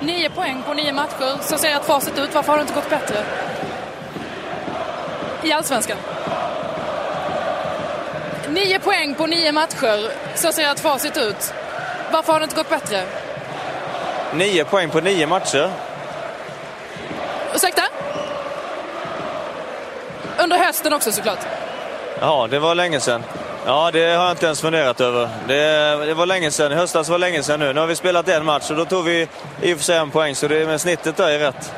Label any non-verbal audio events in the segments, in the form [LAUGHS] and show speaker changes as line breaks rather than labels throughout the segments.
Nio poäng på nio matcher. Så ser ert facit ut. Varför har det inte gått bättre? I Allsvenskan. Nio poäng på nio matcher. Så ser ert facit ut. Varför har det inte gått bättre?
Nio poäng på nio matcher.
Ursäkta? Under hösten också såklart.
Ja, det var länge sedan. Ja, det har jag inte ens funderat över. Det, det var länge sedan. I höstas var länge sedan nu. Nu har vi spelat en match och då tog vi i och för sig en poäng, så det, med snittet där är rätt.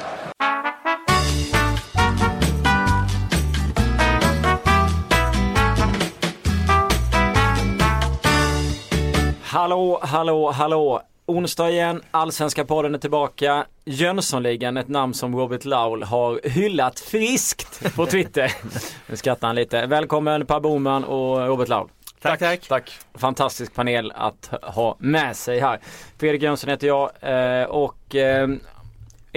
Hallå, hallå, hallå. Onsdag igen, Allsvenska podden är tillbaka. Jönssonligan, ett namn som Robert Laul har hyllat friskt på Twitter. [LAUGHS] Nu skrattar han lite. Välkommen Per Boman och Robert Laul.
Tack, tack.
Tack. Fantastisk panel att ha med sig här. Fredrik Jönsson heter jag eh, och eh,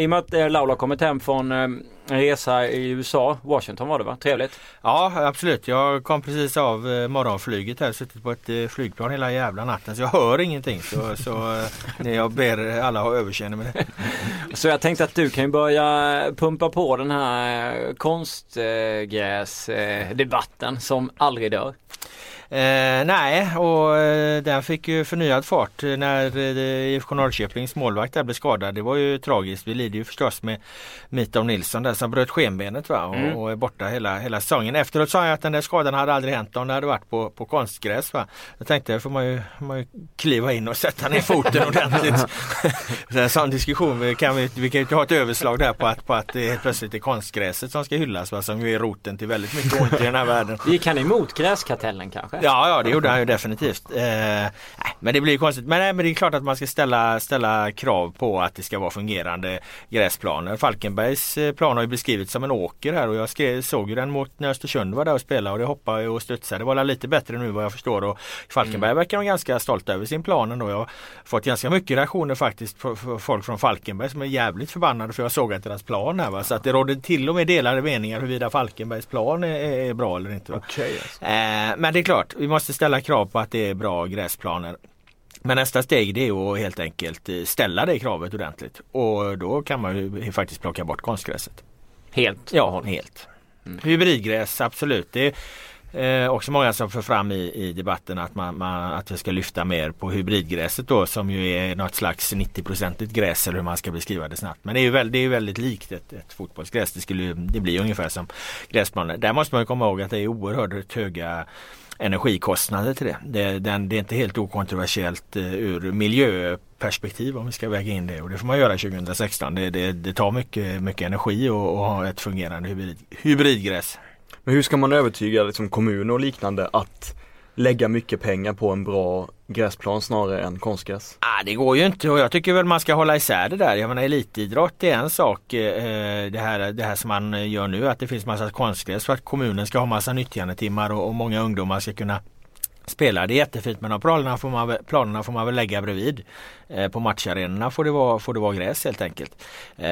i och med att eh, Laul har kommit hem från en resa i USA, Washington var det va? Trevligt?
Ja absolut. Jag kom precis av morgonflyget här. Suttit på ett flygplan hela jävla natten så jag hör ingenting. Så, så jag ber alla ha överseende med det. [LAUGHS]
Så jag tänkte att du kan börja pumpa på den här konstgräsdebatten som aldrig dör.
Eh, nej, och eh, den fick ju förnyad fart när eh, IFK Norrköpings målvakt där blev skadad. Det var ju tragiskt. Vi lider ju förstås med Mitov Nilsson där som bröt skenbenet va? Och, mm. och är borta hela, hela säsongen. Efteråt sa jag att den där skadan hade aldrig hänt om det hade varit på, på konstgräs. Va? Jag tänkte får man ju, man ju kliva in och sätta ner foten ordentligt. [LAUGHS] en sån diskussion. Kan vi, vi kan ju inte ha ett överslag där på att, på att det helt plötsligt är konstgräset som ska hyllas. Va? Som ju är roten till väldigt mycket ont i den här världen.
Gick han emot gräskartellen kanske?
Ja, ja det gjorde han ju definitivt. Eh, men det blir konstigt. Men, nej, men det är klart att man ska ställa, ställa krav på att det ska vara fungerande gräsplaner. Falkenbergs eh, plan har ju beskrivits som en åker här och jag skrev, såg ju den mot när Östersund var där och spelade och det hoppade och studsade. Det var lite bättre nu vad jag förstår och Falkenberg mm. verkar de ganska stolta över sin plan ändå. Jag har fått ganska mycket reaktioner faktiskt för folk från Falkenberg som är jävligt förbannade för jag såg att deras plan här. Va? Så att det råder till och med delade meningar huruvida Falkenbergs plan är, är bra eller inte.
Okay, alltså.
eh, men det är klart, vi måste ställa krav på att det är bra gräsplaner. Men nästa steg det är att helt enkelt eh, ställa det kravet ordentligt. Och då kan man ju faktiskt plocka bort konstgräset.
Helt?
Ja, helt. Mm. Hybridgräs, absolut. Det är eh, också många som för fram i, i debatten att man, man, att vi ska lyfta mer på hybridgräset då som ju är något slags 90-procentigt gräs eller hur man ska beskriva det snabbt. Men det är ju väldigt, det är väldigt likt ett, ett fotbollsgräs. Det, skulle, det blir ungefär som gräsplaner. Där måste man komma ihåg att det är oerhört höga energikostnader till det. Det, den, det är inte helt okontroversiellt eh, ur miljöperspektiv om vi ska väga in det och det får man göra 2016. Det, det, det tar mycket, mycket energi att ha ett fungerande hybrid, hybridgräs.
Men hur ska man övertyga liksom, kommuner och liknande att lägga mycket pengar på en bra gräsplan snarare än konstgräs?
Ah, det går ju inte och jag tycker väl man ska hålla isär det där. Jag menar elitidrott är en sak. Eh, det, här, det här som man gör nu att det finns massa konstgräs för att kommunen ska ha massa nyttjandetimmar och, och många ungdomar ska kunna spela. Det är jättefint men de planerna får man, planerna får man väl lägga bredvid. Eh, på matcharenorna får det, vara, får det vara gräs helt enkelt. Eh,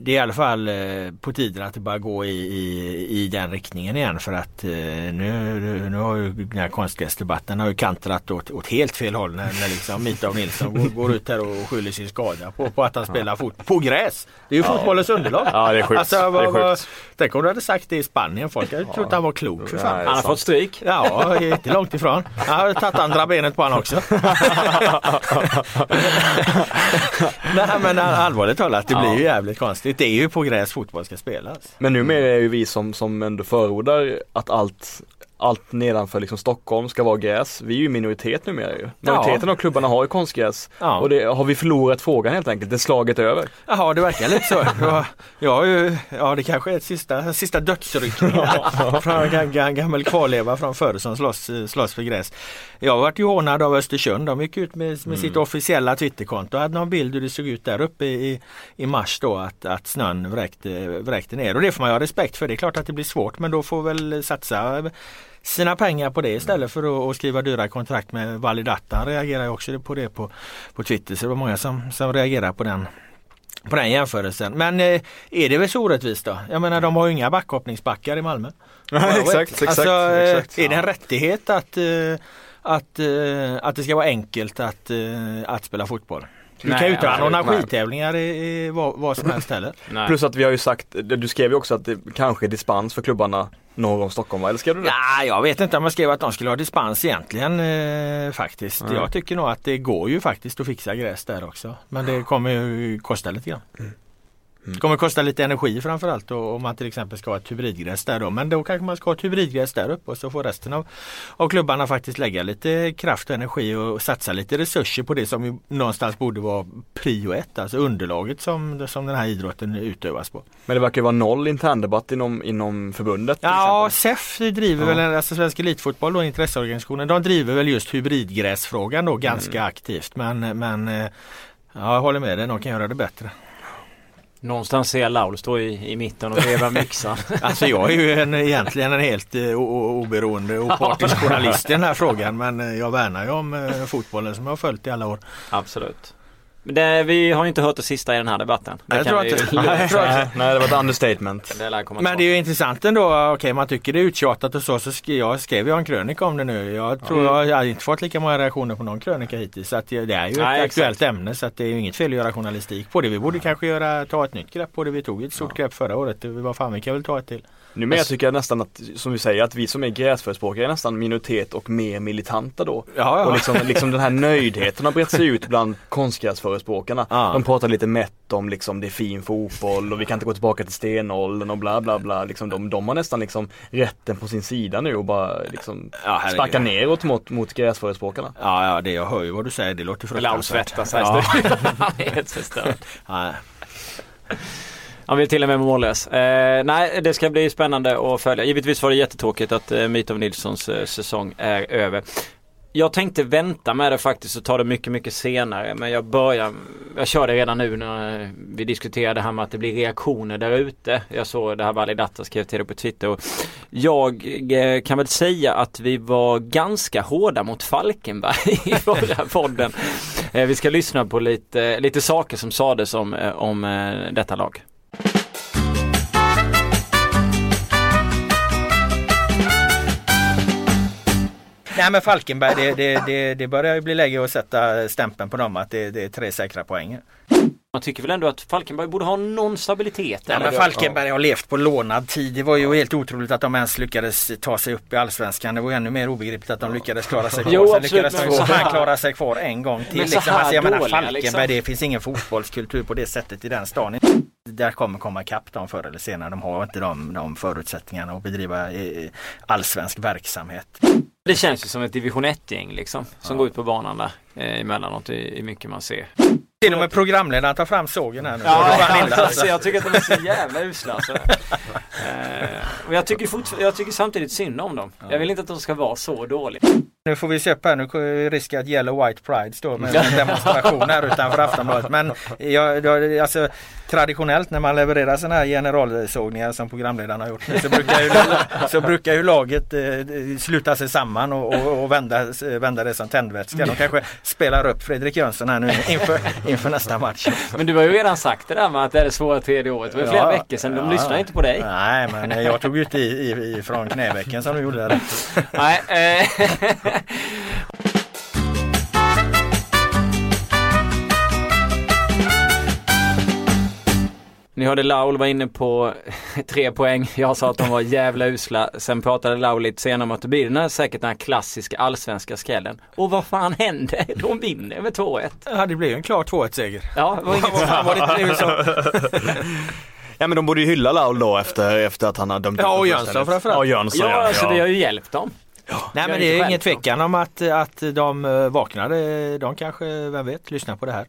det är i alla fall eh, på tiden att det bara går i, i, i den riktningen igen för att eh, nu, nu har ju den här konstgräsdebatten har ju kantrat åt, åt helt fel håll när, när liksom Mita och Nilsson går, går, ut här och skyller sin skada på, på att han spelar fot på gräs. Det är ju ja. fotbollens underlag.
Ja det är sjukt. Alltså, vad, det är sjukt.
tänk om du hade sagt det i Spanien. Folk hade trott han var klok för fan.
Han har fått stryk.
Ja, inte långt ifrån. Jag har tagit andra benet på honom också. [LAUGHS] [LAUGHS] [LAUGHS] Nej men allvarligt talat, det blir ju jävligt konstigt. Det är ju på gräs fotboll ska spelas.
Men numera är ju vi som, som ändå förordar att allt allt nedanför liksom Stockholm ska vara gräs. Vi är ju minoritet numera ju. Majoriteten ja. av klubbarna har ju konstgräs. Ja. Och det har vi förlorat frågan helt enkelt. Det är slaget över.
Jaha, det verkar lite så. [LAUGHS] Jag, jag ju, ja, det kanske är ett sista, sista dödsryckning [LAUGHS] från en gammal kvarleva från förr som slåss, slåss för gräs. Jag har varit ju hånad av Östersund. De gick ut med, med mm. sitt officiella Twitterkonto och hade någon bild hur det såg ut där uppe i, i mars då att, att snön vräkte, vräkte ner. Och det får man ju ha respekt för. Det är klart att det blir svårt men då får väl satsa sina pengar på det istället för att skriva dyra kontrakt med Validata. Han reagerar också på det på, på Twitter så det var många som, som reagerar på den på den jämförelsen. Men eh, är det väl så orättvist då? Jag menar de har ju inga backhoppningsbackar i Malmö.
Nej, exakt, exakt,
alltså,
eh, exakt.
Är det en rättighet att, eh, att, att det ska vara enkelt att, att spela fotboll? Du kan ju inte anordna skittävlingar i, i vad, vad som helst heller. [LAUGHS]
Nej. Plus att vi har ju sagt, du skrev ju också att det kanske är dispens för klubbarna norr om Stockholm Eller skrev du det?
Ja, jag vet inte om jag skrev att de skulle ha dispens egentligen eh, faktiskt. Mm. Jag tycker nog att det går ju faktiskt att fixa gräs där också. Men det kommer ju kosta lite grann. Mm. Det mm. kommer kosta lite energi framförallt om man till exempel ska ha ett hybridgräs där då. Men då kanske man ska ha ett hybridgräs där uppe och så får resten av, av klubbarna faktiskt lägga lite kraft och energi och satsa lite resurser på det som någonstans borde vara prio ett. Alltså underlaget som, som den här idrotten utövas på.
Men det verkar vara noll interndebatt inom, inom förbundet?
Ja, SEF driver ja. väl, alltså Svensk Elitfotboll då, intresseorganisationen, de driver väl just hybridgräsfrågan då ganska mm. aktivt. Men, men ja, jag håller med dig, de kan göra det bättre.
Någonstans ser jag Laul stå i, i mitten och veva mixan. [LAUGHS]
alltså jag är ju en, egentligen en helt uh, oberoende och partisk journalist i den här frågan men uh, jag värnar ju om uh, fotbollen som jag har följt i alla år.
Absolut. Det, vi har inte hört det sista i den här debatten.
Det jag tror vi, inte. [LAUGHS]
Nej, nej, det var ett understatement.
Det Men det är ju intressant ändå. Okej, okay, man tycker det är uttjatat och så. Så skrev jag, skrev jag en krönika om det nu. Jag tror mm. jag har inte fått lika många reaktioner på någon krönika hittills. Så att det är ju nej, ett aktuellt exakt. ämne. Så att det är ju inget fel att göra journalistik på det. Vi borde kanske göra, ta ett nytt grepp på det. Vi tog ett stort ja. grepp förra året. Vad fan, vi kan väl ta ett till.
Nu med jag tycker jag nästan att, som vi säger, att vi som är gräsförespråkare är nästan minoritet och mer militanta då. Ja, ja. Och liksom, liksom den här nöjdheten har brett sig ut bland konstgräsförespråkarna. Ja. De pratar lite mätt om liksom det är fin fotboll och vi kan inte gå tillbaka till stenåldern och bla bla bla. Liksom, de, de har nästan liksom rätten på sin sida nu och bara liksom ja, sparkar neråt mot, mot gräsförespråkarna.
Ja, ja, det jag hör ju vad du säger. Det låter
fruktansvärt. Lausvettas ja. [LAUGHS] Helt förstört. Han vill till och med mållös. Eh, nej, det ska bli spännande att följa. Givetvis var det jättetråkigt att eh, of Nilssons eh, säsong är över. Jag tänkte vänta med det faktiskt och ta det mycket, mycket senare. Men jag börjar, jag kör det redan nu när eh, vi diskuterade det här med att det blir reaktioner där ute. Jag såg det här Vali Datta skrev till det på Twitter. Och jag eh, kan väl säga att vi var ganska hårda mot Falkenberg [LAUGHS] i förra podden. Eh, vi ska lyssna på lite, lite saker som sades om, om detta lag. Nej men Falkenberg det, det, det, det börjar ju bli läge att sätta stämpeln på dem att det, det är tre säkra poäng. Man tycker väl ändå att Falkenberg borde ha någon stabilitet? Ja, men Falkenberg har levt på lånad tid. Det var ju helt otroligt att de ens lyckades ta sig upp i Allsvenskan. Det var ännu mer obegripligt att de lyckades klara sig kvar. Jo, Sen lyckades de så här klara sig kvar en gång till. liksom. alltså, jag menar Falkenberg, liksom. det finns ingen fotbollskultur på det sättet i den stan. Där kommer komma ikapp dem förr eller senare. De har inte de, de förutsättningarna att bedriva eh, allsvensk verksamhet. Det känns ju som ett division 1-gäng liksom. Som ja. går ut på banan där eh, emellanåt i, i mycket man ser. Till och med programledaren tar fram sågen här nu. Ja, ja, alltså, jag tycker att de är så jävla usla alltså. [LAUGHS] eh, och jag tycker, jag tycker samtidigt synd om dem. Jag vill inte att de ska vara så dåliga. Nu får vi se upp här. Nu är risken att Yellow White Pride står med [LAUGHS] en demonstration här utanför Aftonbladet. Men jag, alltså, traditionellt när man levererar sådana här generalsågningar som programledaren har gjort så brukar ju, [LAUGHS] så brukar ju laget eh, sluta sig samman och, och, och, vända, vända det som tändvätska. De kanske spelar upp Fredrik Jönsson här nu inför, inför nästa match. Men du har ju redan sagt det där med att det är det svåra tredje året. Det var flera ja, veckor sedan. De ja, lyssnar inte på dig. Nej men jag tog ut i, i, från knävecken som du gjorde där. [LAUGHS] Nej, eh, Ni hörde Laul var inne på [LAUGHS] tre poäng. Jag sa att de var jävla usla. Sen pratade Laul lite senare om att det blir den här, säkert den här klassiska allsvenska skrällen. Och vad fan hände? [LAUGHS] De vinner med 2-1. Ja det blev en klar 2-1 seger. Ja, var inget var det så? Ja men de borde ju hylla Laul då efter, efter att han har dömt Ja och Jönsson framförallt. Ja, Jönsson, ja, ja, alltså det har ju hjälpt dem. Ja, Nej men det är ingen tvekan om att, att de eh, vaknade. De kanske, vem vet, lyssnar på det här.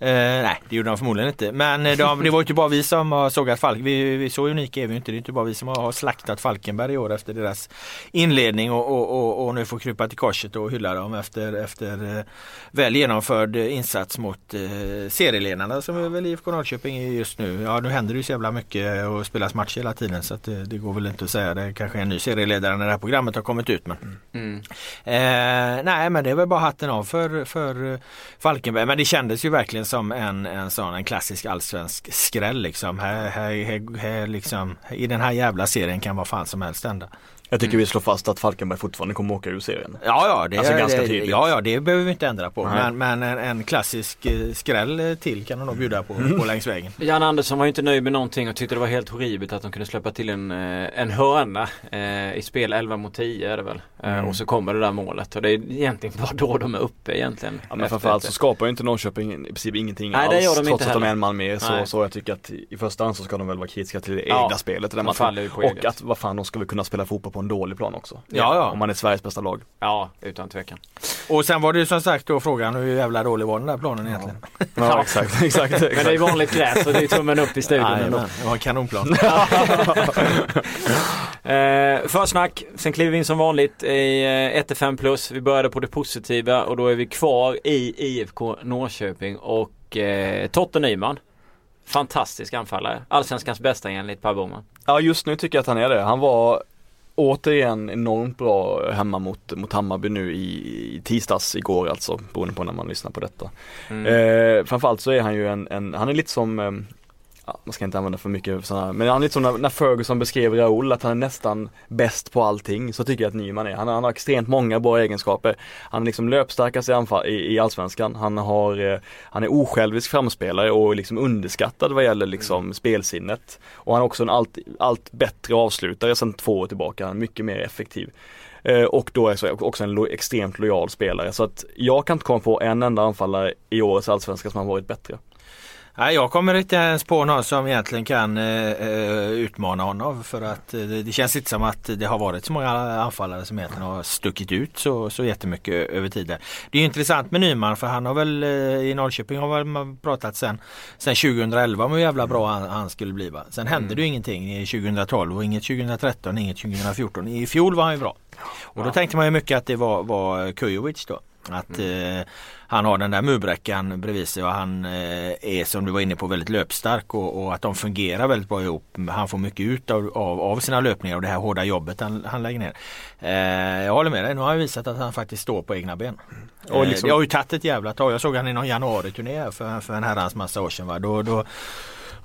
Eh, nej, det gjorde de förmodligen inte. Men eh, de, det var inte bara vi som har sågat Falk. Vi, vi, så unika är vi inte. Det är inte bara vi som har slaktat Falkenberg i år efter deras inledning och, och, och, och nu får krypa till korset och hylla dem efter, efter eh, väl genomförd insats mot eh, serieledarna som är väl IFK Norrköping just nu. Ja, nu händer det ju så jävla mycket och spelas matcher hela tiden så det, det, går väl inte att säga. Det kanske är en ny serieledare när det här programmet har kommit ut. Men, mm. eh, nej, men det är väl bara hatten av för, för Falkenberg. Men det kändes ju verkligen som en, en sån en klassisk allsvensk skräll liksom. Här, här, här, här liksom. I den här jävla serien kan vad fan som helst hända.
Jag tycker mm. vi slår fast att Falkenberg fortfarande kommer åka ur serien.
Ja, ja, det, alltså är, ganska tydligt. Ja, ja, det behöver vi inte ändra på. Men, men en, en, klassisk eh, skräll till kan de nog bjuda på, mm. på längs vägen. [LAUGHS]
Jan Andersson var ju inte nöjd med någonting och tyckte det var helt horribelt att de kunde släppa till en, eh, en hörna eh, i spel 11 mot 10 är det väl. Eh, mm. och så kommer det där målet och det är egentligen bara då de är uppe egentligen.
Ja, men framförallt så skapar ju inte Norrköping i princip ingenting Nej, alls. Det gör de trots inte att de är en man mer. Så, så jag tycker att i första hand så ska de väl vara kritiska till det ja, egna spelet. Den matchen. Och att vad fan de ska väl kunna spela fotboll på en dålig plan också.
Ja, ja.
Om man är Sveriges bästa lag.
Ja, utan tvekan.
Och sen var det ju som sagt då frågan hur jävla dålig var den där planen egentligen?
Ja, [LAUGHS] ja exakt, exakt, exakt.
Men det är vanligt gräs och det är tummen upp i studion
Nej, ändå. Det var en kanonplan. [LAUGHS] [LAUGHS]
eh, försnack, sen kliver vi in som vanligt i eh, 1-5 plus. Vi började på det positiva och då är vi kvar i IFK Norrköping och eh, Totte Nyman. Fantastisk anfallare. Allsvenskans bästa enligt Per Boman.
Ja just nu tycker jag att han är det. Han var återigen enormt bra hemma mot, mot Hammarby nu i, i tisdags igår alltså, beroende på när man lyssnar på detta. Mm. Eh, framförallt så är han ju en, en han är lite som eh, ja, man ska inte använda för mycket sådana men han är lite som när, när Ferguson beskrev Raoul att han är nästan bäst på allting så tycker jag att Nyman är. Han, han har extremt många bra egenskaper. Han är liksom löpstarkast i, anfall, i, i Allsvenskan. Han har, eh, han är osjälvisk framspelare och liksom underskattad vad gäller liksom mm. spelsinnet. Och han är också en allt, allt bättre avslutare sedan två år tillbaka. Han är mycket mer effektiv. Eh, och då är jag också en lo extremt lojal spelare så att jag kan inte komma på en enda anfallare i årets allsvenska som har varit bättre.
Nej, jag kommer inte ens på någon som egentligen kan eh, eh, utmana honom för att eh, det känns inte som att det har varit så många anfallare som egentligen har stuckit ut så, så jättemycket över tiden. Det är intressant med Nyman för han har väl eh, i Norrköping har väl pratat sen, sen 2011 om hur jävla bra han, han skulle bli. Va? Sen hände mm. det ju ingenting 2012 och inget 2013, inget 2014. I fjol var han ju bra. Och då tänkte man ju mycket att det var, var Kujovic då. Att mm. eh, han har den där murbräckan bredvid sig och han eh, är som du var inne på väldigt löpstark och, och, att de fungerar väldigt bra ihop. Han får mycket ut av, av, av sina löpningar och det här hårda jobbet han, han lägger ner. Eh, jag håller med dig, nu har han visat att han faktiskt står på egna ben. Och liksom... Det har ju tagit ett jävla tag. Jag såg han i någon januari-turné för, för en herrans massa år sedan. Va? Då, då,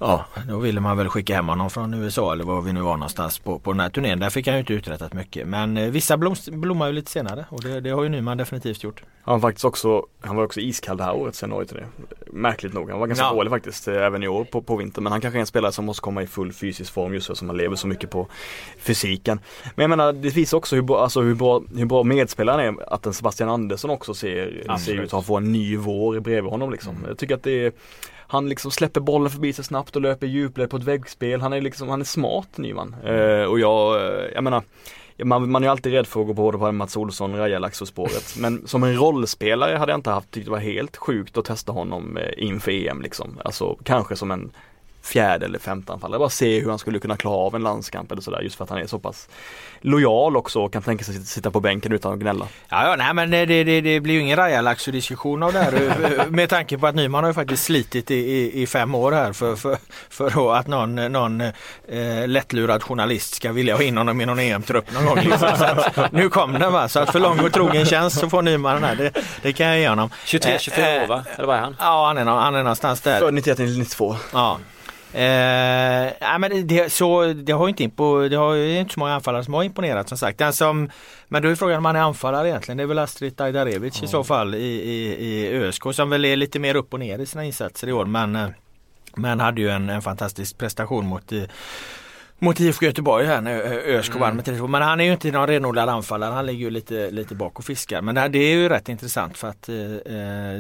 Ja, då ville man väl skicka hem honom från USA eller var vi nu var någonstans på, på den här turnén. Där fick han ju inte uträttat mycket. Men eh, vissa blom, blommar ju lite senare och det, det har ju Nyman definitivt gjort.
Han, faktiskt också, han var också iskall det här året sen året turné. Märkligt nog. Han var ganska ja. dålig faktiskt eh, även i år på, på vintern. Men han kanske är en spelare som måste komma i full fysisk form just som han lever så mycket på fysiken. Men jag menar det visar också hur bra, alltså hur bra, hur bra medspelaren är. Att en Sebastian Andersson också ser, ser ut att få en ny vår bredvid honom liksom. Mm. Jag tycker att det är han liksom släpper bollen förbi sig snabbt och löper djupled på ett väggspel. Han är liksom, han är smart Nyman. Eh, och jag, eh, jag menar man, man är alltid rädd för att gå på på Mats Olsson, Raja spåret [LAUGHS] Men som en rollspelare hade jag inte haft tyckt det var helt sjukt att testa honom eh, inför EM liksom. Alltså kanske som en fjärde eller femte anfallare. Bara se hur han skulle kunna klara av en landskamp eller sådär just för att han är så pass lojal också och kan tänka sig sitta på bänken utan att gnälla.
Ja, ja nej men det, det, det blir ju ingen Raja diskussion av det här [LAUGHS] med tanke på att Nyman har ju faktiskt slitit i, i, i fem år här för, för, för att någon, någon eh, lättlurad journalist ska vilja ha in honom i någon EM-trupp någon gång. Liksom. nu kom den va, så att för lång och trogen tjänst så får Nyman den här. Det, det kan jag ge honom.
23-24 år va? Eller vad är han?
Ja han är, han är någonstans där.
Född 91-92.
Ja. Eh, men det, så, det har inte impo, det har inte så många anfallare som har imponerat som sagt. Den som, men då är frågan om han är anfallare egentligen. Det är väl Astrid Dajdarevic mm. i så fall i, i, i ÖSK som väl är lite mer upp och ner i sina insatser i år. Men, eh, men hade ju en, en fantastisk prestation mot eh, mot IFK Göteborg här när ÖSK vann med 3 Men han är ju inte någon renodlad anfallare. Han ligger ju lite, lite bak och fiskar. Men det, är ju rätt intressant för att eh,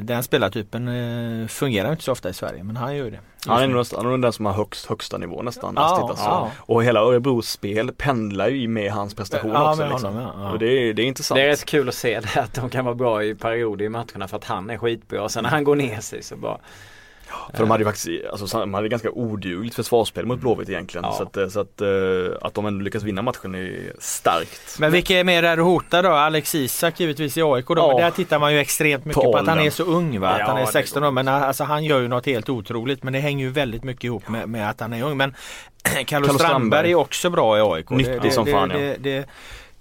den spelartypen eh, fungerar inte så ofta i Sverige. Men han gör ju det.
Han är nog den som har högst, högsta nivå nästan. Ja, alltså. ja. Och hela Örebros spel pendlar ju med hans prestation ja, också. Liksom. Honom, ja, och det, är, det är intressant.
Det är rätt kul att se det att de kan vara bra i perioder i matcherna för att han är skitbra. Och sen när han går ner sig så bara
för de hade ju faktiskt, alltså de hade ganska odugligt försvarsspel mot Blåvitt egentligen. Ja. Så, att, så att, eh, att de ändå lyckas vinna matchen är starkt.
Men vilka är mer där du hotar då? Alex Isak givetvis i AIK då. Ja. Där tittar man ju extremt mycket på, på att han är så ung va? Att ja, han är 16 år. Men alltså, han gör ju något helt otroligt. Men det hänger ju väldigt mycket ihop med, med att han är ung. Men [CLEARS THROAT] Carlos Strandberg är också bra i AIK.
Nyttig som fan ja.
Det, det,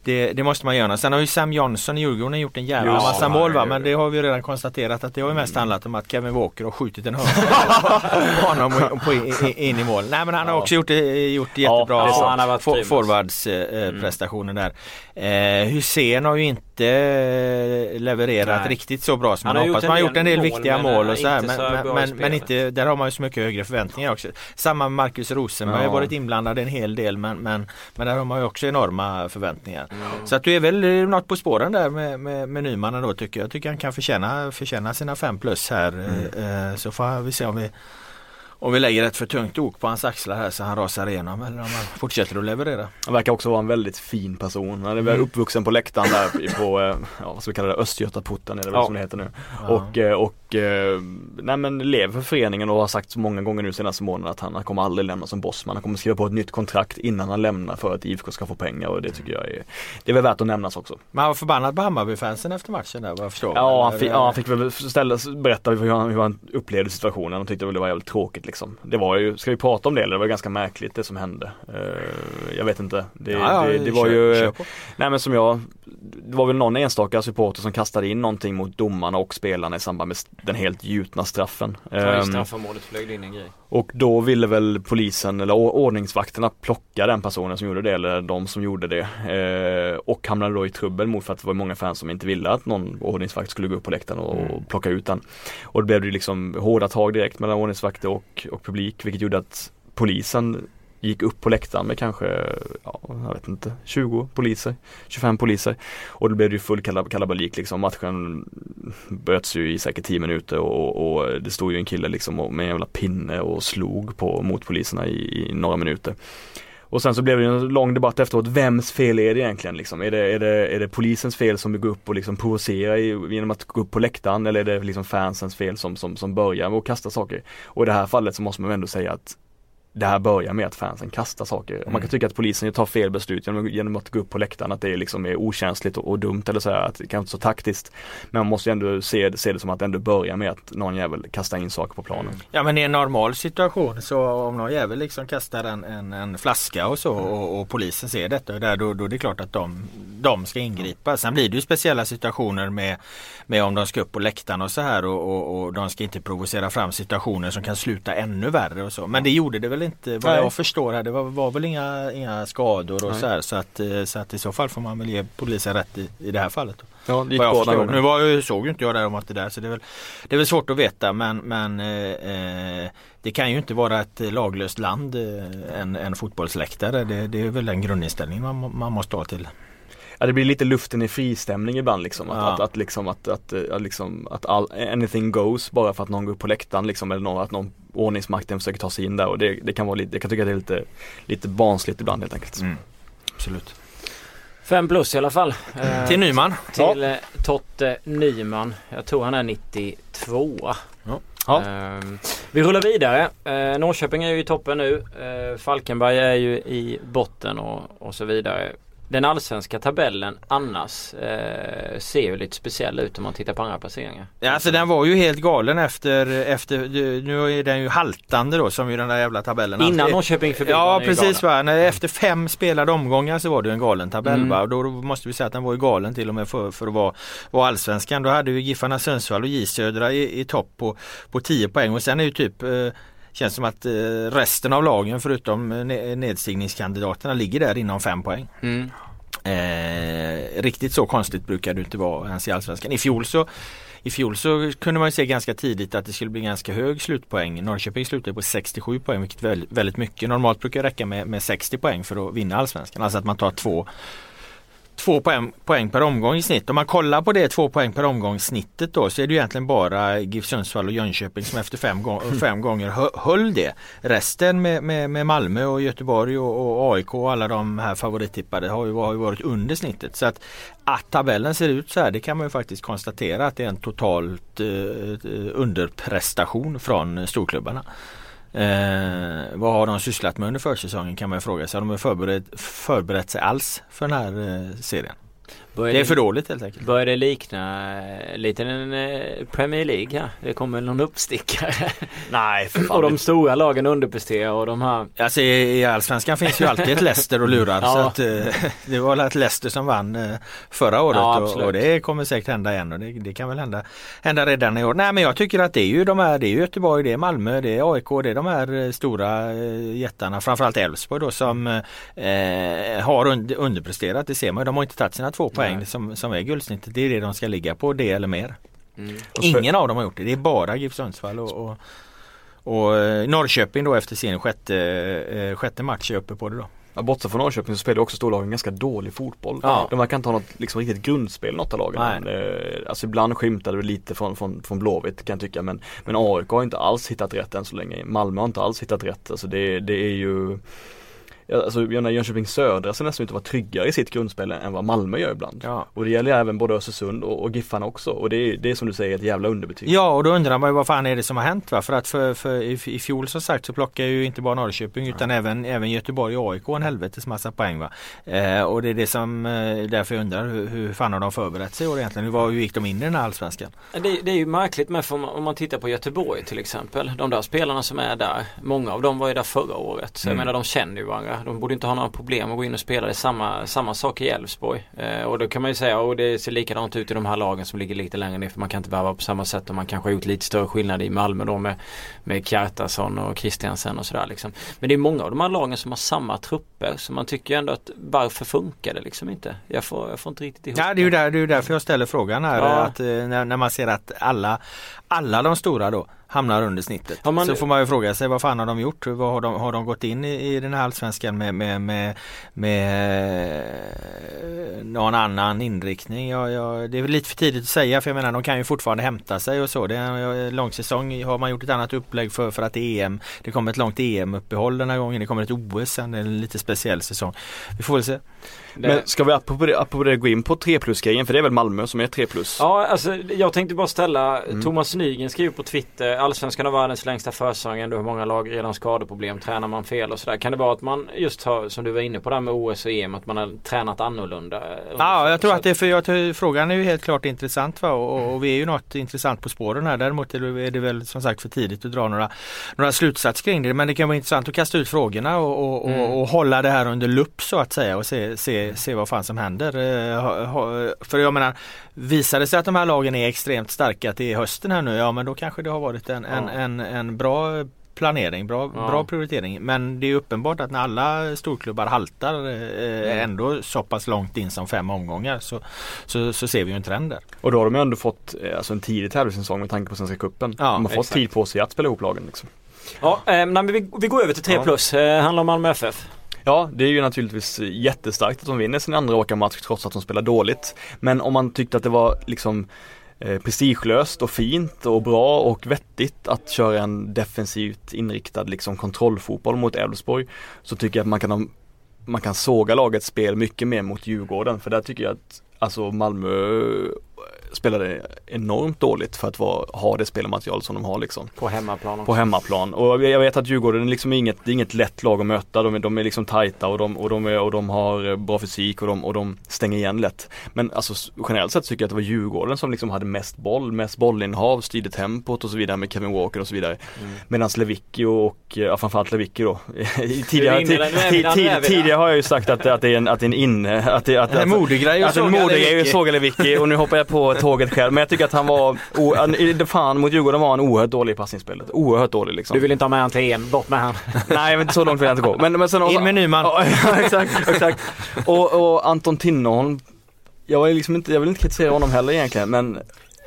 det, det, måste man göra. Sen har ju Sam Johnson i Djurgården gjort en jävla ja, massa mål va? Men det har vi redan konstaterat att det har ju mest handlat om att Kevin Walker har skjutit en hörna [LAUGHS] honom på, in i mål. Nej men han har också gjort, gjort jättebra ja, forwardsprestationer eh, mm. där. Eh, Hussein har ju inte eh, levererat Nej. riktigt så bra som man hoppas. Man har gjort en del mål, viktiga mål och så här. Men, men, men, men, inte, där har man ju så mycket högre förväntningar också. Samma med Marcus Rosenberg ja. har varit inblandad en hel del men, men, men där har man ju också enorma förväntningar. Mm. Så att du är väl något på spåren där med, med, med Nyman då tycker jag. Jag tycker han kan förtjäna, förtjäna sina fem plus här. Mm. Eh, så får vi se om vi om vi lägger ett för tungt ok på hans axlar här så han rasar igenom eller om han fortsätter att leverera.
Han verkar också vara en väldigt fin person. Han är väl mm. uppvuxen på läktaren där på, eh, ja, vad ska vi kalla det, Östgötaporten är det väl ja. som det heter nu. Ja. Och, eh, och eh, nej men lever för föreningen och har sagt så många gånger nu senaste månaden att han kommer aldrig lämna som bossman. Han kommer skriva på ett nytt kontrakt innan han lämnar för att IFK ska få pengar och det tycker jag är, det är väl värt att nämnas också.
Men han var förbannad på Hammarby-fansen efter matchen där vad jag förstår.
Ja, han fick, ja, han fick väl ställa, berätta hur han, hur han upplevde situationen och tyckte väl det var jävligt tråkigt liksom. Det var ju, ska vi prata om det eller? Det var ganska märkligt det som hände. Uh, jag vet inte. Det, ja, det, det var kör, ju, kör nej men som jag, det var väl någon enstaka supporter som kastade in någonting mot domarna och spelarna i samband med den helt gjutna straffen.
Ja, um, straffområdet flög in en grej.
Och då ville väl polisen eller ordningsvakterna plocka den personen som gjorde det eller de som gjorde det. Uh, och hamnade då i trubbel mot för att det var många fans som inte ville att någon ordningsvakt skulle gå upp på läktaren och, mm. plocka ut den. Och då blev det liksom hårda tag direkt mellan ordningsvakter och, och publik vilket gjorde att polisen gick upp på läktaren med kanske, ja, jag vet inte, 20 poliser, 25 poliser. Och då blev det ju full kalabalik liksom. Matchen bröts ju i säkert 10 minuter och, och, det stod ju en kille liksom med en jävla pinne och slog på mot poliserna i, i några minuter. Och sen så blev det en lång debatt efteråt, vems fel är det egentligen liksom? Är det, är det, är det polisens fel som går upp och liksom provocerar genom att gå upp på läktaren eller är det liksom fansens fel som, som, som börjar med att kasta saker? Och i det här fallet så måste man ändå säga att det här börjar med att fansen kastar saker. Mm. Man kan mm. tycka att polisen tar fel beslut genom, genom att gå upp på läktaren, att det liksom är okänsligt och, och dumt eller så här, att det kanske inte är så taktiskt. Men man måste ändå se, se det som att det ändå börjar med att någon jävel kastar in saker på planen.
Ja men i en normal situation så om någon jävel liksom kastar en, en, en flaska och så och, och, polisen ser detta där, då, då är det klart att de, de ska ingripa. Sen blir det ju speciella situationer med, med om de ska upp på läktaren och så här och, och, och de ska inte provocera fram situationer som kan sluta ännu värre och så. Men det gjorde det väl väl inte vad Nej. jag förstår här. Det var, var väl inga, inga skador och så här. Så att, eh, så att i så fall får man väl ge polisen rätt i, i det här fallet. Då. Ja, det jag förstår. Nu var, såg ju inte jag där om att det där så det är väl, det är väl svårt att veta men, men eh, eh det kan ju inte vara ett laglöst land eh, en, en fotbollsläktare. Det, det är väl den grundinställningen man, man måste ha till
ja, det blir lite luften i fristämning ibland liksom. Att, ja. att, att, liksom, att, att, att, liksom, att all, anything goes bara för att någon går upp på läktaren liksom, eller någon, att någon ordningsmakten försöker ta sig in där och det, det kan vara lite, jag kan tycka att det är lite, lite barnsligt ibland helt enkelt. Mm.
Absolut.
Fem plus i alla fall.
Eh, till Nyman.
Till ja. Eh, Totte Nyman. Jag tror han är 92. Ja. Ja. Eh, vi rullar vidare. Eh, Norrköping är ju i toppen nu. Eh, Falkenberg är ju i botten och, och så vidare den allsvenska tabellen annars eh, ser ju lite speciell ut om man tittar på andra placeringar.
Ja, alltså den var ju helt galen efter, efter nu är den ju haltande då som ju den där jävla tabellen.
Innan Norrköping förbi
Ja precis va. När, efter fem spelade omgångar så var det en galen tabell mm. va. Och då måste vi säga att den var ju galen till och med för, för att vara, vara allsvenskan. Då hade ju Giffarna Sundsvall och J Södra i, i topp på, på 10 poäng och sen är ju typ eh, Känns som att eh, resten av lagen förutom eh, nedstigningskandidaterna ligger där inom fem poäng. Mm. Eh, riktigt så konstigt brukar det inte vara ens i Allsvenskan. I fjol så i fjol så kunde man se ganska tidigt att det skulle bli ganska hög slutpoäng. Norrköping slutade på 67 poäng vilket är väldigt mycket. Normalt brukar det räcka med, med 60 poäng för att vinna Allsvenskan. Alltså att man tar två två poäng, poäng per omgång i snitt. Om man kollar på det två poäng per omgång snittet då så är det egentligen bara GIF Sundsvall och Jönköping som efter fem, gång, [LAUGHS] fem gånger höll det. Resten med, med, med Malmö och Göteborg och, och, AIK och alla de här favorittippade har ju, har ju varit under snittet. Så att, att tabellen ser ut så här det kan man ju faktiskt konstatera att det är en totalt eh, underprestation från storklubbarna. Eh, vad har de sysslat med under försäsongen kan man fråga sig. Har de förberett, förberett sig alls för den här eh, serien? Börjar det är för dåligt helt enkelt.
Börjar det likna eh, lite en eh, Premier League här? Det kommer någon uppstickare.
Nej för [LAUGHS]
fan. och de stora lagen underpresterar och de här.
Alltså i, Allsvenskan finns ju alltid ett [LAUGHS] Leicester och lurar. ja. så att, eh, [LAUGHS] det var ett Leicester som vann förra året ja, och, och, det kommer säkert hända igen och det, det, kan väl hända, hända redan i år. Nej men jag tycker att det är ju de här, det är Göteborg, det är Malmö, det är AIK, det är de här stora jättarna. Framförallt Elfsborg då som eh, har underpresterat. Det ser man De har inte tagit sina två poäng som, som är guldsnittet. Det är det de ska ligga på, det eller mer. Mm. Ingen av dem har gjort det. Det är bara GIF Sundsvall och, och, och eh, Norrköping då efter sin sjätte, eh, sjätte match är uppe på det då.
Ja, bortsett från Norrköping så spelar också storlagen ganska dålig fotboll. Ja. De verkar inte ha något liksom, riktigt grundspel något av lagen. Nej. Eh, alltså ibland skymtade det lite från, från, från Blåvitt kan jag tycka men, men AIK har inte alls hittat rätt än så länge. Malmö har inte alls hittat rätt. Alltså det, det är ju Alltså jag menar Jönköping Södra ser nästan ut att vara tryggare i sitt grundspel än vad Malmö gör ibland. Ja. Och det gäller även både Östersund och, och Giffarna också. Och det är, det är som du säger ett jävla underbetyg.
Ja och då undrar man ju vad fan är det som har hänt va? För att för, för i, i fjol som sagt så plockar ju inte bara Norrköping utan även, även Göteborg och AIK en helvetes massa poäng va. Eh, och det är det som eh, därför jag undrar hur, hur fan har de förberett sig och egentligen? Hur, hur gick de in i den här allsvenskan?
Det, det är ju märkligt med för om man tittar på Göteborg till exempel. De där spelarna som är där. Många av dem var ju där förra året. Så mm. jag menar de känner ju varandra. De borde inte ha några problem att gå in och spela. Det samma, samma sak i Elfsborg. Eh, och då kan man ju säga, och det ser likadant ut i de här lagen som ligger lite längre ner för man kan inte värva på samma sätt och man kanske har gjort lite större skillnad i Malmö då med, med Kjartason och Kristiansen och sådär liksom. Men det är många av de här lagen som har samma trupper så man tycker ändå att varför funkar det liksom inte? Jag får, jag får inte riktigt ihop
ja, det. Är ju där, det är därför jag ställer frågan här. Ja. Att, eh, när, när man ser att alla, alla de stora då hamnar under snittet. Man, så får man ju fråga sig vad fan har de gjort? Vad har, de, har de gått in i, i den här allsvenskan med, med, med, med någon annan inriktning? Ja, ja, det är lite för tidigt att säga för jag menar de kan ju fortfarande hämta sig och så. Det är en lång säsong. Har man gjort ett annat upplägg för, för att EM. Det kommer ett långt EM-uppehåll den här gången. Det kommer ett OS sen. Det är en lite speciell säsong. Vi får väl se.
Det... Men ska vi apropå det, apropå det gå in på 3 plus grejen för det är väl Malmö som är 3 plus?
Ja alltså jag tänkte bara ställa mm. Thomas Nygren skriver på Twitter Allsvenskan har världens längsta försäsong ändå hur många lag redan skadeproblem tränar man fel och sådär. Kan det vara att man just har som du var inne på där med OS och EM att man har tränat annorlunda?
Ja jag tror att det är för jag, frågan är ju helt klart intressant va? Och, och, vi är ju något intressant på spåren här. Däremot är det väl som sagt för tidigt att dra några, några slutsatser kring det. Men det kan vara intressant att kasta ut frågorna och, och, mm. och, och hålla det här under lupp så att säga och se, se se, vad fan som händer. Eh, för jag menar, visar det sig att de här lagen är extremt starka till hösten här nu, ja men då kanske det har varit en, en, en, en bra planering, bra, ja. bra prioritering. Men det är uppenbart att när alla storklubbar haltar eh, mm. ändå så pass långt in som fem omgångar så, så, så ser vi ju en trend där.
Och då har de ändå fått eh, alltså en tidig tävlingssäsong med tanke på Svenska Cupen. Ja, de har fått tid på sig att spela ihop lagen. Liksom.
Ja, eh, men vi, vi går över till 3 plus. Eh, handlar om Malmö FF.
Ja, det är ju naturligtvis jättestarkt att de vinner sin andra åkarmatch trots att de spelar dåligt. Men om man tyckte att det var liksom eh, prestigelöst och fint och bra och vettigt att köra en defensivt inriktad liksom kontrollfotboll mot Elfsborg så tycker jag att man kan, man kan såga lagets spel mycket mer mot Djurgården för där tycker jag att alltså Malmö spelade enormt dåligt för att vara, ha det spelmaterial som de har liksom.
På hemmaplan också.
På hemmaplan. Och jag vet att Djurgården är liksom inget, det är inget lätt lag att möta. De är, de är liksom tajta och de, och, de är, och de har bra fysik och de, och de stänger igen lätt. Men alltså generellt sett tycker jag att det var Djurgården som liksom hade mest boll, mest bollinnehav, styrde tempot och så vidare med Kevin Walker och så vidare. Mm. Medan Lewicki och, ja framförallt Lewicki då. [LAUGHS] tidigare, tidigare har jag ju sagt att, att det är en, att det är en inne, att det, att,
modegrej
att, att, att en modegrej att såga Lewicki och nu hoppar jag på [LAUGHS] tåget själv. Men jag tycker att han var, o, fan mot Djurgården var han oerhört dålig i passningsspelet. Oerhört dålig liksom.
Du vill inte ha med han till EM, bort med han. [LAUGHS]
Nej men så långt vill jag inte gå. Men, men sen
också, In med Nyman. [LAUGHS]
ja, exakt, exakt. Och, och Anton Tinnerholm, jag, är liksom inte, jag vill inte kritisera honom heller egentligen men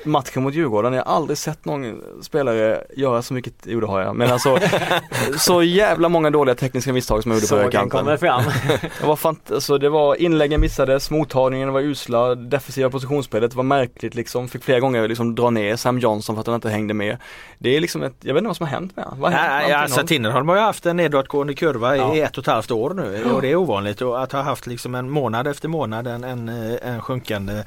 matchen mot Djurgården, jag har aldrig sett någon spelare göra så mycket, jo det har jag, men alltså [LAUGHS] så jävla många dåliga tekniska misstag som jag gjorde på högerkanten. kommer fram. [LAUGHS] det, var fant alltså, det var inläggen missades, mottagningen var usla, defensiva positionsspelet var märkligt liksom, fick flera gånger liksom dra ner Sam Johnson för att han inte hängde med. Det är liksom ett, jag vet inte vad som har hänt med honom.
Nej, alltså Tinnerholm har ju haft en nedåtgående kurva ja. i ett och ett halvt år nu och det är ovanligt att ha haft liksom en månad efter månad en, en, en sjunkande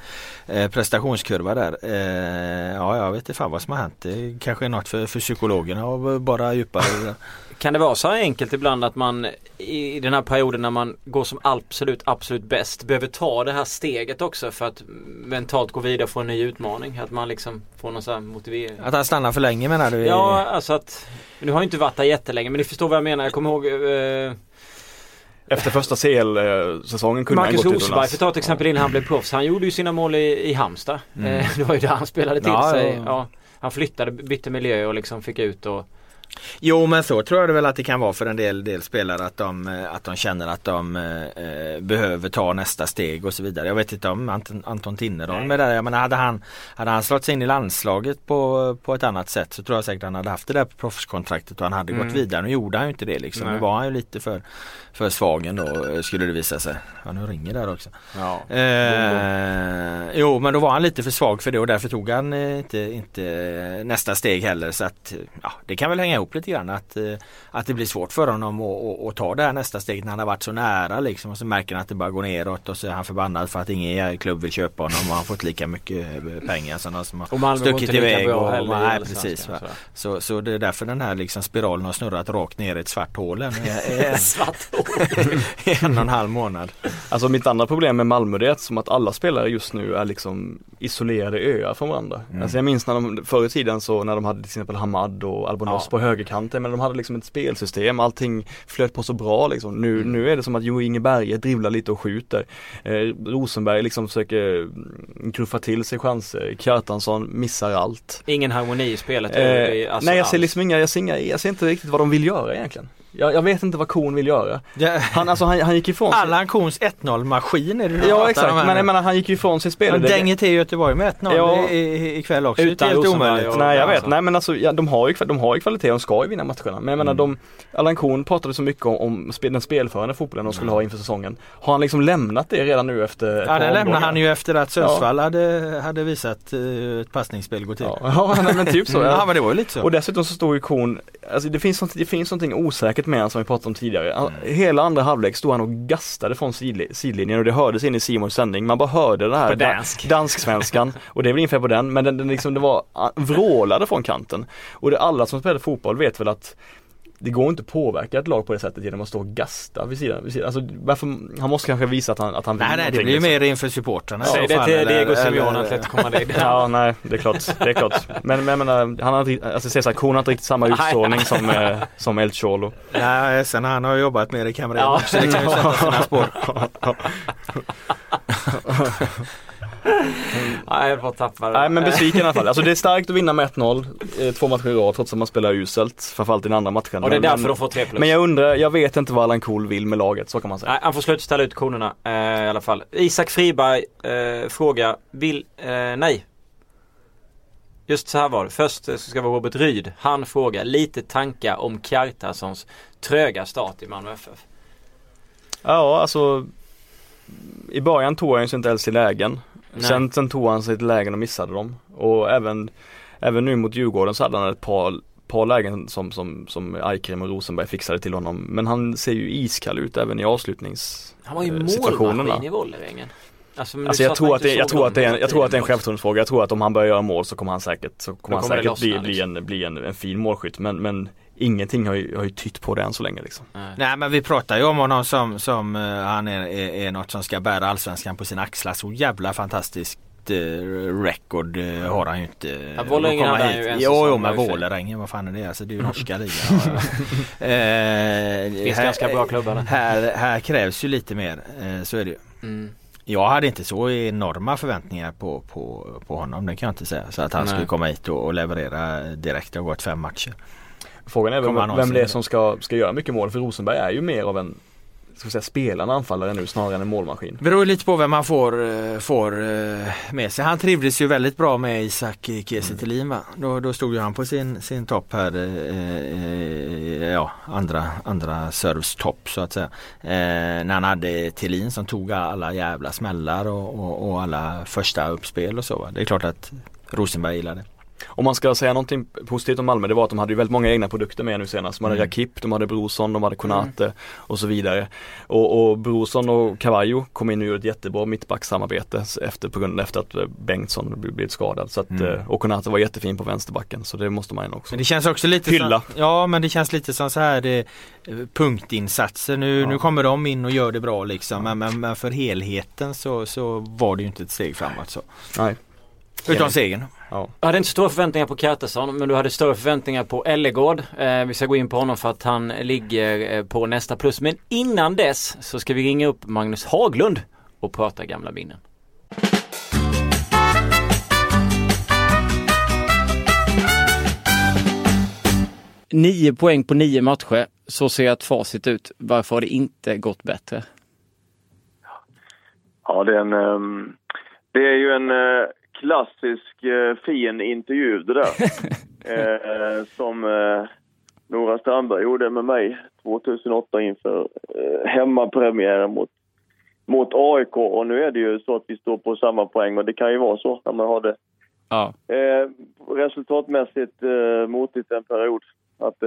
eh, prestationskurva där. Eh, ja, jag vet inte fan vad som har hänt. Det kanske är något för, för psykologerna och bara djupare.
Kan det vara så enkelt ibland att man i den här perioden när man går som absolut, absolut bäst behöver ta det här steget också för att mentalt gå vidare och få en ny utmaning? Att man liksom får någon sån här motivering.
Att han stannar för länge menar du?
Ja, alltså att Nu har jag inte varit där jättelänge men ni förstår vad jag menar. Jag kommer ihåg eh,
efter första CL-säsongen kunde
Marcus
han
gått Rosenberg för att ta ett exempel innan han blev proffs. Han gjorde ju sina mål i, i Halmstad. Mm. Eh, [LAUGHS] det var ju där han spelade till ja, sig. Ja. Han flyttade, bytte miljö och liksom fick ut och
Jo men så tror jag det väl att det kan vara för en del, del spelare att de, eh, att de känner att de eh, behöver ta nästa steg och så vidare. Jag vet inte om Anton, Anton Tinnerholm är där. Jag menar, hade, han, hade han slått sig in i landslaget på, på ett annat sätt så tror jag säkert att han hade haft det där proffskontraktet och han hade mm. gått vidare. Nu gjorde han ju inte det liksom. Nej. Nu var han ju lite för, för svag ändå skulle det visa sig. Ja nu ringer där också. Ja. Eh, jo men då var han lite för svag för det och därför tog han eh, inte, inte nästa steg heller. Så att ja, det kan väl hänga ihop lite grann att, eh, att det blir svårt för honom att, att, ta det här nästa steget när han har varit så nära liksom. Och så märker han att det bara går neråt och så är han förbannad för att ingen klubb vill köpa honom och han fått lika mycket eh, pengar som de som har stuckit iväg. Och, och, nej, precis, va. Så, så det är därför den här liksom spiralen har snurrat rakt ner i ett svart hål. [LAUGHS]
svart [LAUGHS]
en och en halv månad.
Alltså mitt andra problem med Malmö det är att som att alla spelare just nu är liksom isolerade öar från varandra. Mm. Alltså jag minns när de förr i tiden så när de hade till exempel Hamad och Albonos ja. på högerkanten men de hade liksom ett spelsystem, allting flöt på så bra liksom. Nu, mm. nu är det som att Jo Inge Berge dribblar lite och skjuter. Eh, Rosenberg liksom försöker gruffa till sig chanser. Kjartansson missar allt.
Ingen harmoni i spelet?
Eh, alltså nej jag ser liksom inga, jag ser, inga, jag ser inte riktigt vad de vill göra egentligen. Jag, jag, vet inte vad kon vill göra. Ja. Han, alltså, han, han gick ifrån
sig. Allan Kons 1-0 maskin är det du
Ja exakt, men jag menar han gick ifrån sitt spel. Han
dänger till Göteborg med 1-0 ja. ikväll också.
Utan helt omöjligt. Nej jag vet, alltså. nej men alltså ja, de, har ju, de har ju kvalitet, de ska ju vinna matcherna. Men jag menar mm. de, Allan Korn pratade så mycket om, om den spelförande fotbollen de skulle mm. ha inför säsongen. Har han liksom lämnat det redan nu efter
Ja det lämnade han ju efter att Sundsvall ja. hade, hade visat uh, ett passningsspel gå till.
Ja, [LAUGHS] ja men typ så. [LAUGHS]
ja men det var ju lite så.
Och dessutom så står ju Korn, alltså det finns, det finns någonting osäkert med honom som vi pratade om tidigare. Mm. Hela andra halvlek stod han och gastade från sidlinjen och det hördes in i Simons sändning. Man bara hörde det här
dansk. [LAUGHS]
dansk-svenskan och det är väl fel på den men den, den liksom, det var vrålade från kanten. Och det alla som spelar fotboll vet väl att det går inte att påverka ett lag på det sättet genom att stå och gasta vid sidan. Vid sidan. Alltså, varför, han måste kanske visa att han, att han
vill Nej nej det blir liksom. mer inför supportrarna.
Säg det till Diego Simeone Atletico Madrid.
ja nej det är klart, det är klart. Men, men jag menar, han har inte, alltså Cesar Korn har inte riktigt samma [LAUGHS] utstrålning som, eh, som El Cholo.
Nej sen han har jobbat det i Cameroon ja. också. Det kan ju sätta sina spår. [LAUGHS] [LAUGHS]
Nej, jag får tappa
Nej men besviken i alla fall. Alltså det är starkt att vinna med 1-0 eh, två matcher i rad trots att man spelar uselt. Framförallt i den andra matchen.
Och det är därför men, de får 3 plus.
Men jag undrar, jag vet inte vad Allan Kohl vill med laget, så kan man säga.
Nej, han får sluta ställa ut konerna eh, i alla fall. Isak Friberg eh, frågar, vill, eh, nej. Just så här var det. Först så ska det vara Robert Ryd. Han frågar lite tankar om Kjartasons tröga start i Malmö FF.
Ja, alltså i början tog han ju sig inte ens i lägen. Sen, sen tog han sig till lägen och missade dem. Och även, även nu mot Djurgården så hade han ett par, par lägen som, som, som Eikrem och Rosenberg fixade till honom. Men han ser ju iskall ut även i avslutningssituationerna. Han
var ju målmaskin i Wollerängen.
Alltså, alltså jag, tror att det, jag, tror att det är en, jag tror att det är en självförtroendefråga. Jag tror att om han börjar göra mål så kommer han säkert, så kommer han säkert bli, bli, liksom. en, bli en, en fin målskytt. Men, men ingenting har ju, har ju tytt på det än så länge liksom.
Nej men vi pratar ju om honom som, som uh, han är, är, är något som ska bära allsvenskan på sina axlar. Så jävla fantastiskt uh, record uh, har han ju inte.
Ja, Vålerengen hade han ju en
Jo, jo men Vålerengen, vad fan är det? Alltså, det är ju norska [LAUGHS] ligan.
eh, Finns ganska bra klubbar
här, här krävs ju lite mer, eh, så är det ju. Mm. Jag hade inte så enorma förväntningar på, på, på honom, det kan jag inte säga. Så att han Nej. skulle komma hit och, och leverera direkt. Det har gått fem matcher.
Frågan är vem, vem det är som ska, ska göra mycket mål för Rosenberg är ju mer av en ska säga, spelande anfallare nu snarare än en målmaskin.
Det beror lite på vem man får, eh, får eh, med sig. Han trivdes ju väldigt bra med Isak Kiese mm. Då, då stod ju han på sin, sin topp här. Eh, ja, andra, andra serves topp så att säga. Eh, när han hade Thelin som tog alla jävla smällar och, och, och, alla första uppspel och så. Va? Det är klart att Rosenberg gillade det.
Om man ska säga någonting positivt om Malmö, det var att de hade ju väldigt många egna produkter med nu senast. De hade mm. Rakip, de hade Brorsson, de hade Konate mm. och så vidare. Och, och Brorsson och Cavallo kom in och gjorde ett jättebra mittbacksamarbete efter, på grund, efter att eh, Bengtsson blivit skadad. Så att, mm. Eh, och Konate var jättefin på vänsterbacken så det måste man också
men det känns också lite
hylla.
Som, ja men det känns lite som så här det, eh, punktinsatser. Nu, ja. nu kommer de in och gör det bra liksom men, men, men för helheten så, så var det ju inte ett steg framåt så.
Nej.
Utan segern.
Ja. Jag hade inte stora förväntningar på Kjartason men du hade större förväntningar på Ellegård. Eh, vi ska gå in på honom för att han ligger eh, på nästa plus. Men innan dess så ska vi ringa upp Magnus Haglund och prata gamla minnen. Nio poäng på nio matcher. Så ser ett facit ut. Varför har det inte gått bättre?
Ja, det är en, um, det är ju en uh, klassisk uh, fin intervju det där. uh, [LAUGHS] som uh, Nora Strandberg gjorde med mig 2008 inför uh, hemmapremiären mot, mot AIK. Och nu är det ju så att vi står på samma poäng och det kan ju vara så när man har det
ja.
resultatmässigt uh, motigt en period. Att,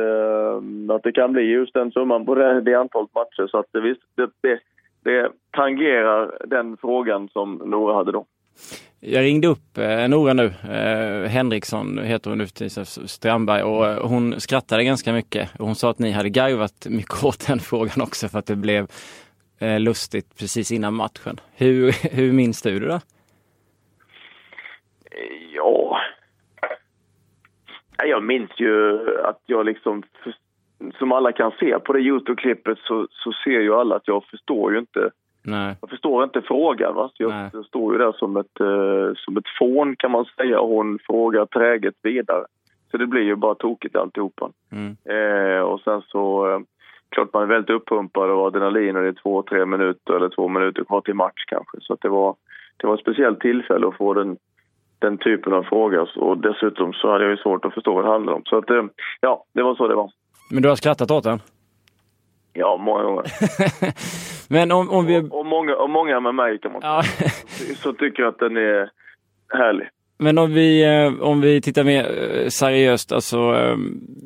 att det kan bli just den summan på det, det antalet matcher. Så att det, visst, det, det, det tangerar den frågan som Nora hade då.
Jag ringde upp eh, Nora nu, eh, Henriksson heter hon nu för Strandberg och eh, hon skrattade ganska mycket. Och hon sa att ni hade garvat mycket [LAUGHS] åt den frågan också för att det blev eh, lustigt precis innan matchen. Hur, [LAUGHS] hur minns du det då?
Ja, jag minns ju att jag liksom, som alla kan se på det Youtube-klippet så, så ser ju alla att jag förstår ju inte
Nej.
Jag förstår inte frågan. Va? Jag, jag står ju där som ett, uh, som ett fån kan man säga och hon frågar träget vidare. Så det blir ju bara tokigt alltihopa.
Mm.
Uh, och sen så, uh, klart man är väldigt uppumpad av adrenalin och det är två, tre minuter eller två minuter kvar till match kanske. Så att det var, det var ett speciellt tillfälle att få den, den typen av fråga och dessutom så hade jag ju svårt att förstå vad det handlade om. Så att, ja, det var så det var.
Men du har skrattat åt den?
Ja, många gånger. [LAUGHS]
Men om, om vi...
Och, och, många, och många med mig kan man
ja.
säga. Så tycker jag att den är härlig.
Men om vi, eh, om vi tittar mer eh, seriöst, alltså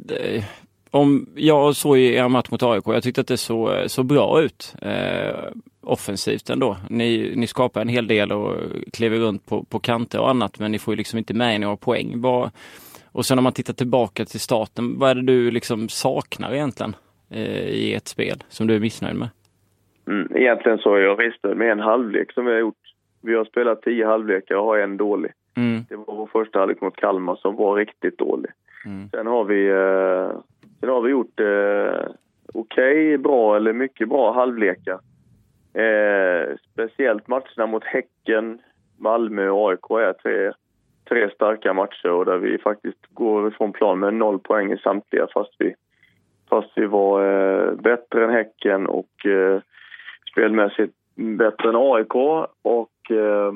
eh, om jag såg i er match mot AIK, jag tyckte att det såg så bra ut eh, offensivt ändå. Ni, ni skapar en hel del och kliver runt på, på kanter och annat men ni får ju liksom inte med några poäng. Vad, och sen om man tittar tillbaka till starten, vad är det du liksom saknar egentligen eh, i ett spel som du är missnöjd med?
Mm, egentligen så är jag missnöjd med en halvlek som vi har gjort. Vi har spelat tio halvlekar och har en dålig.
Mm.
Det var vår första halvlek mot Kalmar som var riktigt dålig.
Mm.
Sen har vi, eh, sen har vi gjort eh, okej, okay, bra eller mycket bra halvlekar. Eh, speciellt matcherna mot Häcken, Malmö och AIK är tre, tre starka matcher och där vi faktiskt går ifrån plan med noll poäng i samtliga fast vi, fast vi var eh, bättre än Häcken och eh, spelmässigt bättre än AIK och eh,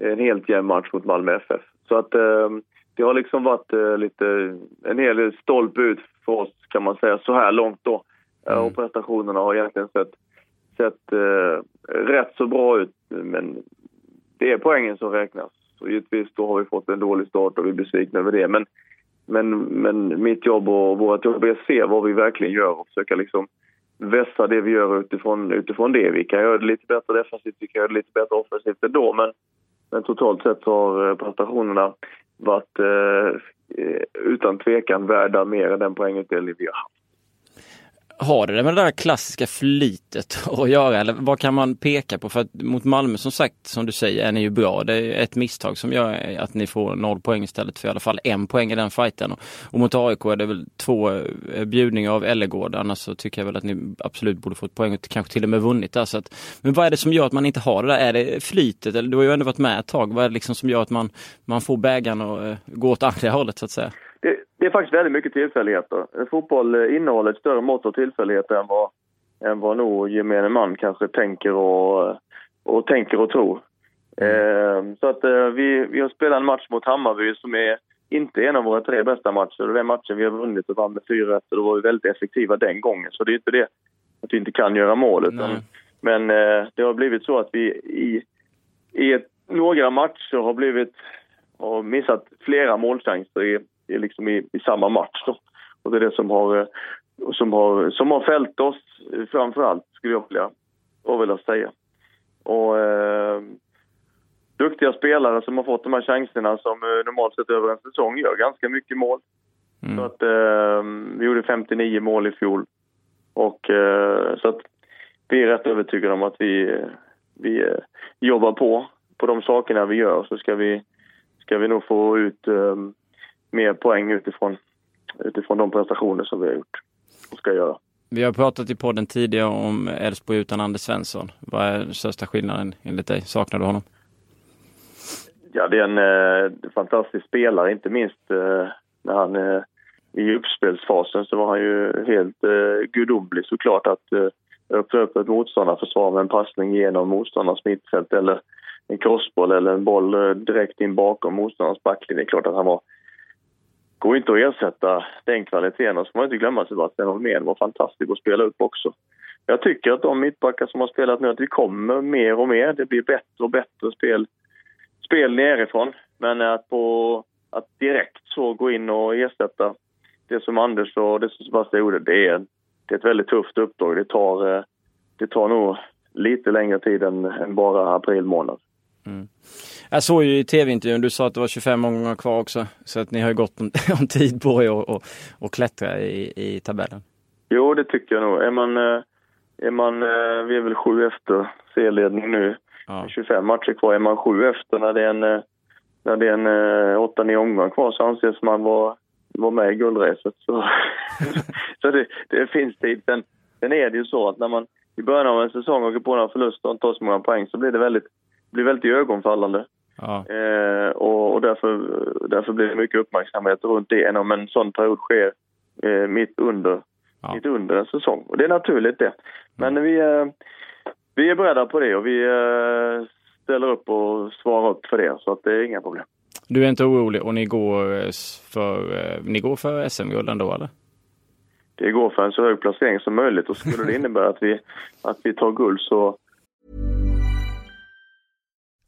en helt jämn match mot Malmö FF. Så att eh, det har liksom varit eh, lite, en hel del stolpe ut för oss kan man säga så här långt då. Mm. Och prestationerna har egentligen sett, sett eh, rätt så bra ut men det är poängen som räknas. Så givetvis då har vi fått en dålig start och vi är besvikna över det. Men, men, men mitt jobb och vårt jobb är att se vad vi verkligen gör och försöka liksom vässa det vi gör utifrån, utifrån det. Vi kan göra det lite bättre defensivt, vi kan göra det lite bättre offensivt ändå. Men, men totalt sett har eh, prestationerna varit eh, utan tvekan värda mer än den poängutdelning vi har haft.
Har det med det där klassiska flytet [LAUGHS] att göra eller vad kan man peka på? För att mot Malmö som sagt, som du säger, är ni ju bra. Det är ett misstag som gör att ni får noll poäng istället för i alla fall en poäng i den fighten. Och mot AIK är det väl två eh, bjudningar av Ellegård. Annars så tycker jag väl att ni absolut borde fått poäng och kanske till och med vunnit där. Så att, men vad är det som gör att man inte har det där? Är det flytet? Eller du har ju ändå varit med ett tag. Vad är det liksom som gör att man, man får bägaren att eh, gå åt andra hållet så att säga?
Det, det är faktiskt väldigt mycket tillfälligheter. Fotboll eh, innehåller ett större mått av tillfälligheter än vad, än vad nog gemene man kanske tänker och, och tänker och tror. Mm. Eh, så att eh, vi, vi har spelat en match mot Hammarby som är inte en av våra tre bästa matcher. Det är matchen vi har vunnit och vann med 4-1 och då var vi väldigt effektiva den gången. Så det är inte det att vi inte kan göra mål. Utan, men eh, det har blivit så att vi i, i ett, några matcher har blivit har missat flera målchanser i, liksom i, i samma match. Då. Och det är det som har, som har, som har fällt oss framför allt, skulle jag vilja, vilja säga. Och, eh, duktiga spelare som har fått de här chanserna som eh, normalt sett över en säsong gör ganska mycket mål. Mm. Så att, eh, vi gjorde 59 mål i fjol. Och, eh, så att vi är rätt övertygade om att vi, vi eh, jobbar på, på de sakerna vi gör så ska vi, ska vi nog få ut eh, mer poäng utifrån, utifrån de prestationer som vi har gjort och ska göra.
Vi har pratat i podden tidigare om Elfsborg utan Anders Svensson. Vad är den största skillnaden enligt dig? Saknar du honom?
Ja, det är en eh, fantastisk spelare, inte minst eh, när han eh, i uppspelsfasen så var han ju helt eh, gudomlig såklart att eh, öppna upp ett motståndarförsvar med en passning genom motståndarens mittfält eller en crossboll eller en boll eh, direkt in bakom motståndarens backlinje. Det är klart att han var går inte att ersätta den kvaliteten. Och så får man inte glömma Sebastian Holmén var fantastisk att spela upp också. Jag tycker att de mittbackar som har spelat nu, att vi kommer mer och mer. Det blir bättre och bättre spel, spel nerifrån. Men att, på, att direkt så gå in och ersätta det som Anders och det som Sebastian gjorde, det är, det är ett väldigt tufft uppdrag. Det tar, eh, det tar nog lite längre tid än, än bara april månad.
Mm. Jag såg ju i tv-intervjun, du sa att det var 25 omgångar kvar också. Så att ni har ju gott om, [LAUGHS] om tid på er att och, klättra i, i tabellen.
Jo, det tycker jag nog. Är man, eh, är man eh, vi är väl sju efter C-ledning nu. Ja. 25 matcher kvar. Är man sju efter när det är en, när det är en 8-9 omgångar kvar så anses man vara var med i guldracet. Så, [LAUGHS] så det, det, finns tid. Sen, sen är det ju så att när man i början av en säsong åker på några förluster och inte tar så många poäng så blir det väldigt, blir väldigt ögonfallande. Ja. Eh, och, och därför, därför blir det mycket uppmärksamhet runt det om en sån period sker eh, mitt, under, ja. mitt under en säsong. Och det är naturligt det. Men mm. vi, eh, vi är beredda på det och vi eh, ställer upp och svarar upp för det så att det är inga problem.
Du är inte orolig och ni går eh, för, eh, ni går för SM-guld ändå eller?
Det går för en så hög placering som möjligt och skulle det [LAUGHS] innebära att vi, att vi tar guld så...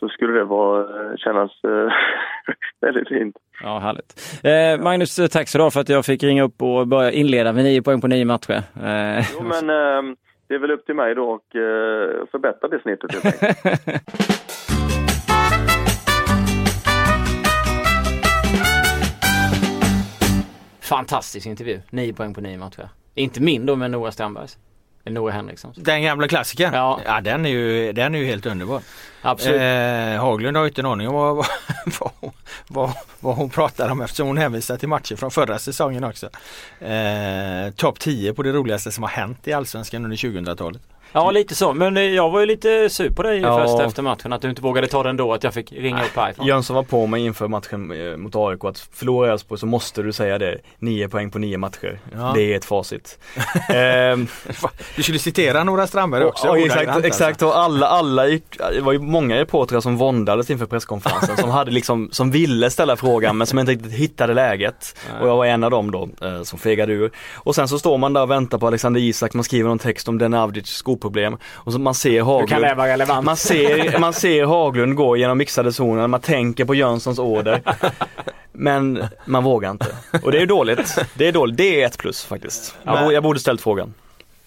Så skulle det vara, kännas eh, [LAUGHS] väldigt fint.
Ja, härligt. Eh, Magnus, tack så du för att jag fick ringa upp och börja inleda med nio poäng på nio matcher.
Eh. Jo, men eh, det är väl upp till mig då och eh, förbättra det snittet [LAUGHS]
Fantastisk intervju. Nio poäng på nio matcher. Inte min då, men Noah Strandbergs. Noah Henriksson.
Den gamla klassikern? Ja. ja den, är ju, den är ju helt underbar.
Absolut.
Eh, Haglund har ju inte en aning om vad, vad, [LAUGHS] vad, vad, hon pratar om eftersom hon hänvisar till matcher från förra säsongen också. Eh, Topp 10 på det roligaste som har hänt i Allsvenskan under 2000-talet.
Ja lite så men eh, jag var ju lite sur på dig ja. först efter matchen att du inte vågade ta den då att jag fick ringa upp härifrån.
Jönsson var på mig inför matchen eh, mot AIK att förlora Elfsborg så måste du säga det. Nio poäng på nio matcher. Ja. Det är ett facit. [LAUGHS]
Ehm. du skulle citera Nora Strandberg också.
Ja, exakt, exakt och alla, alla det var ju många reportrar som våndades inför presskonferensen som hade liksom, som ville ställa frågan men som inte riktigt hittade läget. Och jag var en av dem då eh, som fegade ur. Och sen så står man där och väntar på Alexander Isak, man skriver någon text om Den Avdic skoproblem och så man ser Haglund. Man ser, man ser Haglund gå genom mixade zonen, man tänker på Jönssons order. Men man vågar inte. Och det är dåligt. Det är dåligt. Det är ett plus faktiskt. Jag borde ställt frågan.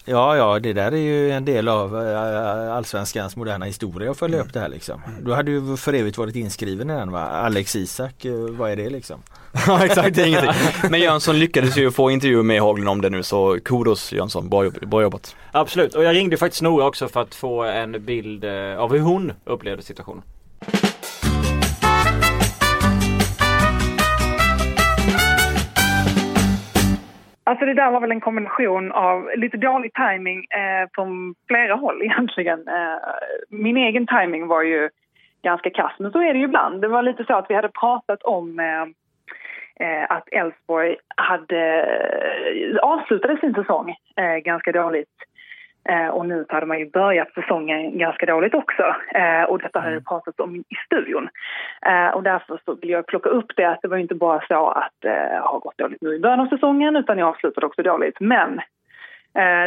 Ja, ja, det där är ju en del av äh, allsvenskans moderna historia att följa mm. upp det här liksom. Du hade ju för evigt varit inskriven i den va? Alex Isak, eh, vad är det liksom? [LAUGHS]
ja exakt, ingenting. Men Jönsson lyckades ju få intervju med Haglund om det nu så kudos Jönsson, bra, bra jobbat.
Absolut, och jag ringde faktiskt Nora också för att få en bild eh, av hur hon upplevde situationen.
Alltså det där var väl en kombination av lite dålig timing eh, från flera håll [LAUGHS] egentligen. Eh, min egen timing var ju ganska kass. Men så är det ju ibland. Det var lite så att vi hade pratat om eh, eh att Elfsborg hade eh, avslutade sin säsong eh, ganska dåligt. Eh, och nu hade man ju börjat säsongen ganska dåligt också. Eh, och detta har jag mm. pratat om i studion. Eh, och därför så vill jag plocka upp det att det var inte bara så att det har gått dåligt nu i början av säsongen utan jag avslutade också dåligt. Men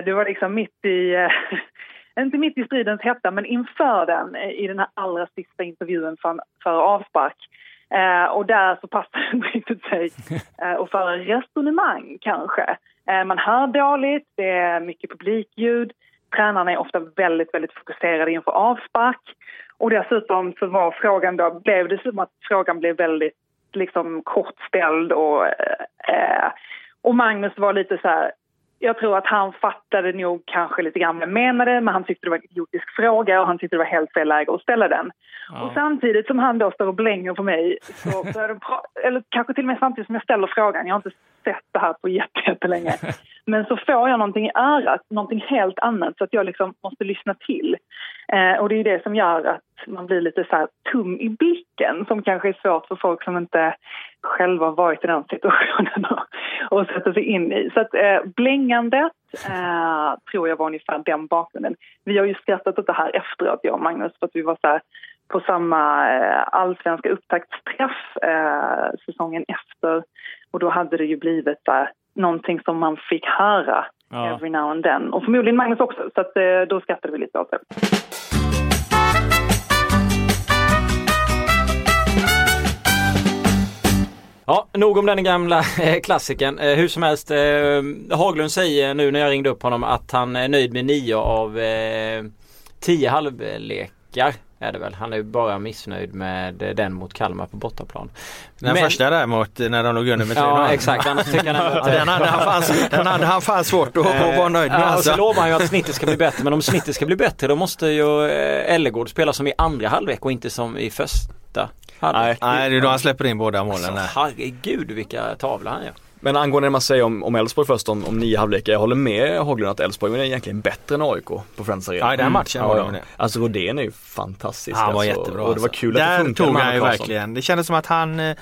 det var liksom mitt i [LAUGHS] inte mitt i stridens hetta, men inför den i den här allra sista intervjun för, för avspark. Eh, och där så passar det [LAUGHS] inte riktigt sig eh, att föra resonemang kanske. Eh, man hör dåligt, det är mycket publikljud. Tränarna är ofta väldigt, väldigt fokuserade inför avspark. Och dessutom så var frågan då, blev det som att frågan blev väldigt liksom kortställd och, eh, och Magnus var lite så här, jag tror att han fattade nog kanske lite grann vad jag menade men han tyckte det var en idiotisk fråga och han tyckte det var helt fel läge att ställa den. Ja. Och samtidigt som han då står och blänger på mig, så börjar eller kanske till och med samtidigt som jag ställer frågan, jag har inte sett det här på jättelänge, men så får jag någonting i örat, någonting helt annat så att jag liksom måste lyssna till. Eh, och det är det som gör att man blir lite så här tum i blicken som kanske är svårt för folk som inte själva varit i den situationen och, och sätta sig in i. Så att eh, blängandet eh, tror jag var ungefär den bakgrunden. Vi har ju skrattat åt det här efteråt, jag och Magnus, för att vi var så här, på samma eh, allsvenska upptaktsträff eh, säsongen efter och då hade det ju blivit så här, någonting som man fick höra ja. every now and then. Och förmodligen Magnus också, så att, eh, då skrattade vi lite åt det.
Ja, nog om den gamla eh, klassikern. Eh, hur som helst, eh, Haglund säger nu när jag ringde upp honom att han är nöjd med nio av eh, tio halvlekar är det väl. Han är bara missnöjd med den mot Kalmar på bortaplan.
Den Men, första där mot när de låg under med 3
Ja exakt. Annars tycker han
att, [LAUGHS] den, hade han fan, den hade han fan svårt att, vara nöjd med.
Alltså. Och så lovar han ju att snittet ska bli bättre. Men om snittet ska bli bättre då måste ju eh, Ellegård spela som i andra halvlek och inte som i första
halvlek. Nej, det är då han släpper in båda målen.
Alltså, herregud vilka tavlor han gör.
Men angående det man säger om, Elfsborg först om, om nio halvlekar. Jag håller med Haglund att Elfsborg är egentligen bättre än AIK på Friends Arena.
Ja i den matchen mm. var
de det. Alltså Rodén är ju fantastisk.
Han var
alltså.
jättebra.
Och det var kul alltså. att det funkade
tog han ju verkligen. Det kändes som att han eh,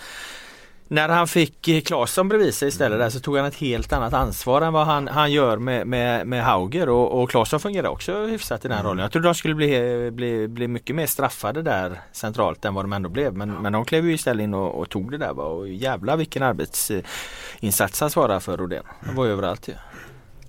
när han fick eh, Claesson bredvid sig istället där så tog han ett helt annat ansvar än vad han, han gör med, med, med Hauger och, och Claesson fungerar också hyfsat i den mm. rollen. Jag trodde de skulle bli, bli, bli mycket mer straffade där centralt än vad de ändå blev. Men, men de klev ju istället in och, och tog det där. Och jävla vilken arbetsinsats han svarade för Rodén. Han var överallt ju.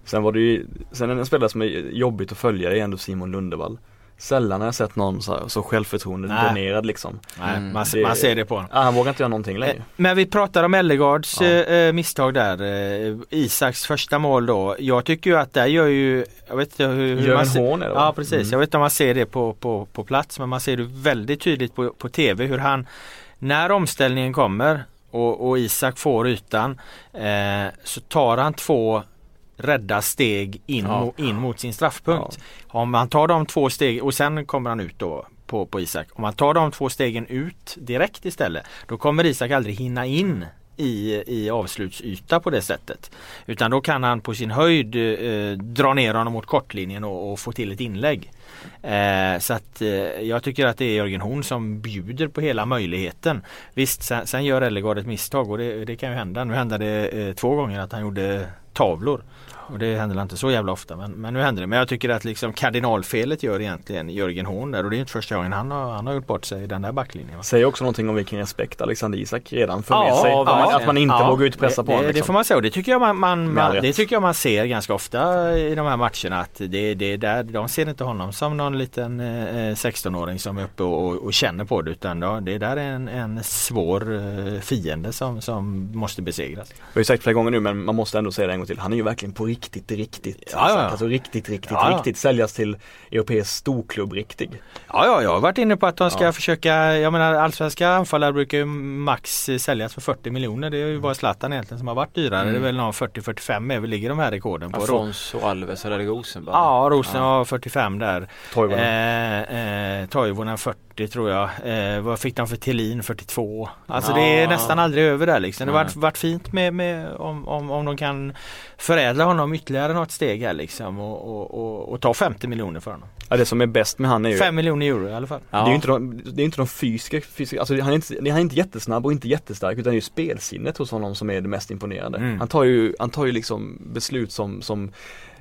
Sen var det ju, sen en spelare som är jobbigt att följa är ändå Simon Lundevall. Sällan har jag sett någon så, så självförtroende Nej. dränerad liksom.
Nej, mm. man, det, man, ser det på honom.
Ja, han vågar inte göra någonting längre. Eh,
men vi pratar om Ellegards ja. eh, misstag där. Eh, Isaks första mål då. Jag tycker ju att där gör ju Jag vet inte hur, hur
man ser, det
Ja precis. Mm. Jag vet inte om man ser det på, på, på plats men man ser det väldigt tydligt på, på TV hur han När omställningen kommer och, och Isak får ytan eh, så tar han två rädda steg in, ja. mo, in mot sin straffpunkt. Ja. Om man tar de två steg och sen kommer han ut då på, på Isak. Om man tar de två stegen ut direkt istället då kommer Isak aldrig hinna in i, i avslutsyta på det sättet. Utan då kan han på sin höjd eh, dra ner honom mot kortlinjen och, och få till ett inlägg. Eh, så att eh, jag tycker att det är Jörgen Horn som bjuder på hela möjligheten. Visst, sen, sen gör Ellegard ett misstag och det, det kan ju hända. Nu hände det eh, två gånger att han gjorde tavlor. Och det händer inte så jävla ofta men, men nu händer det. Men jag tycker att liksom kardinalfelet gör egentligen Jörgen Horn där och det är inte första gången han har, han har gjort bort sig i den där backlinjen.
Säger också någonting om vilken respekt Alexander Isak redan får med sig. Ja, att man inte ja, vågar utpressa på
honom.
Liksom.
Det får man säga och det tycker jag man, man, man det tycker jag man ser ganska ofta i de här matcherna att det, det där, de ser inte honom som någon liten eh, 16-åring som är uppe och, och, och känner på det utan då, det där är en, en svår eh, fiende som, som måste besegras.
Jag har ju sagt flera gånger nu men man måste ändå säga det en gång till. Han är ju verkligen på riktigt, riktigt. Ja, alltså, ja. alltså riktigt, riktigt, ja, ja. riktigt säljas till europeisk storklubb riktig.
Ja, ja, jag har varit inne på att de ska försöka, jag menar allsvenska anfallare brukar ju max säljas för 40 miljoner. Det är ju bara Zlatan egentligen som har varit dyrare. Mm. Det är väl någon 40-45 är ligger de här rekorden på.
Afonso Alves eller Rosenberg?
Ja, Rosen har 45 där. Toivonen. Eh, eh, Toivonen 40 40 tror jag. Eh, vad fick de för Thelin? 42. Alltså ja. det är nästan aldrig över där liksom. Det har varit, varit fint med, med om, om, om de kan förädla honom ytterligare något steg här liksom och, och, och, och ta 50 miljoner för honom.
Ja det som är bäst med han är ju
5 miljoner euro i alla fall.
Ja. Det är ju inte de, det är inte de fysiska, fysiska alltså han är, inte, han är inte jättesnabb och inte jättestark utan det är ju spelsinnet hos honom som är det mest imponerande. Mm. Han tar ju, han tar ju liksom beslut som, som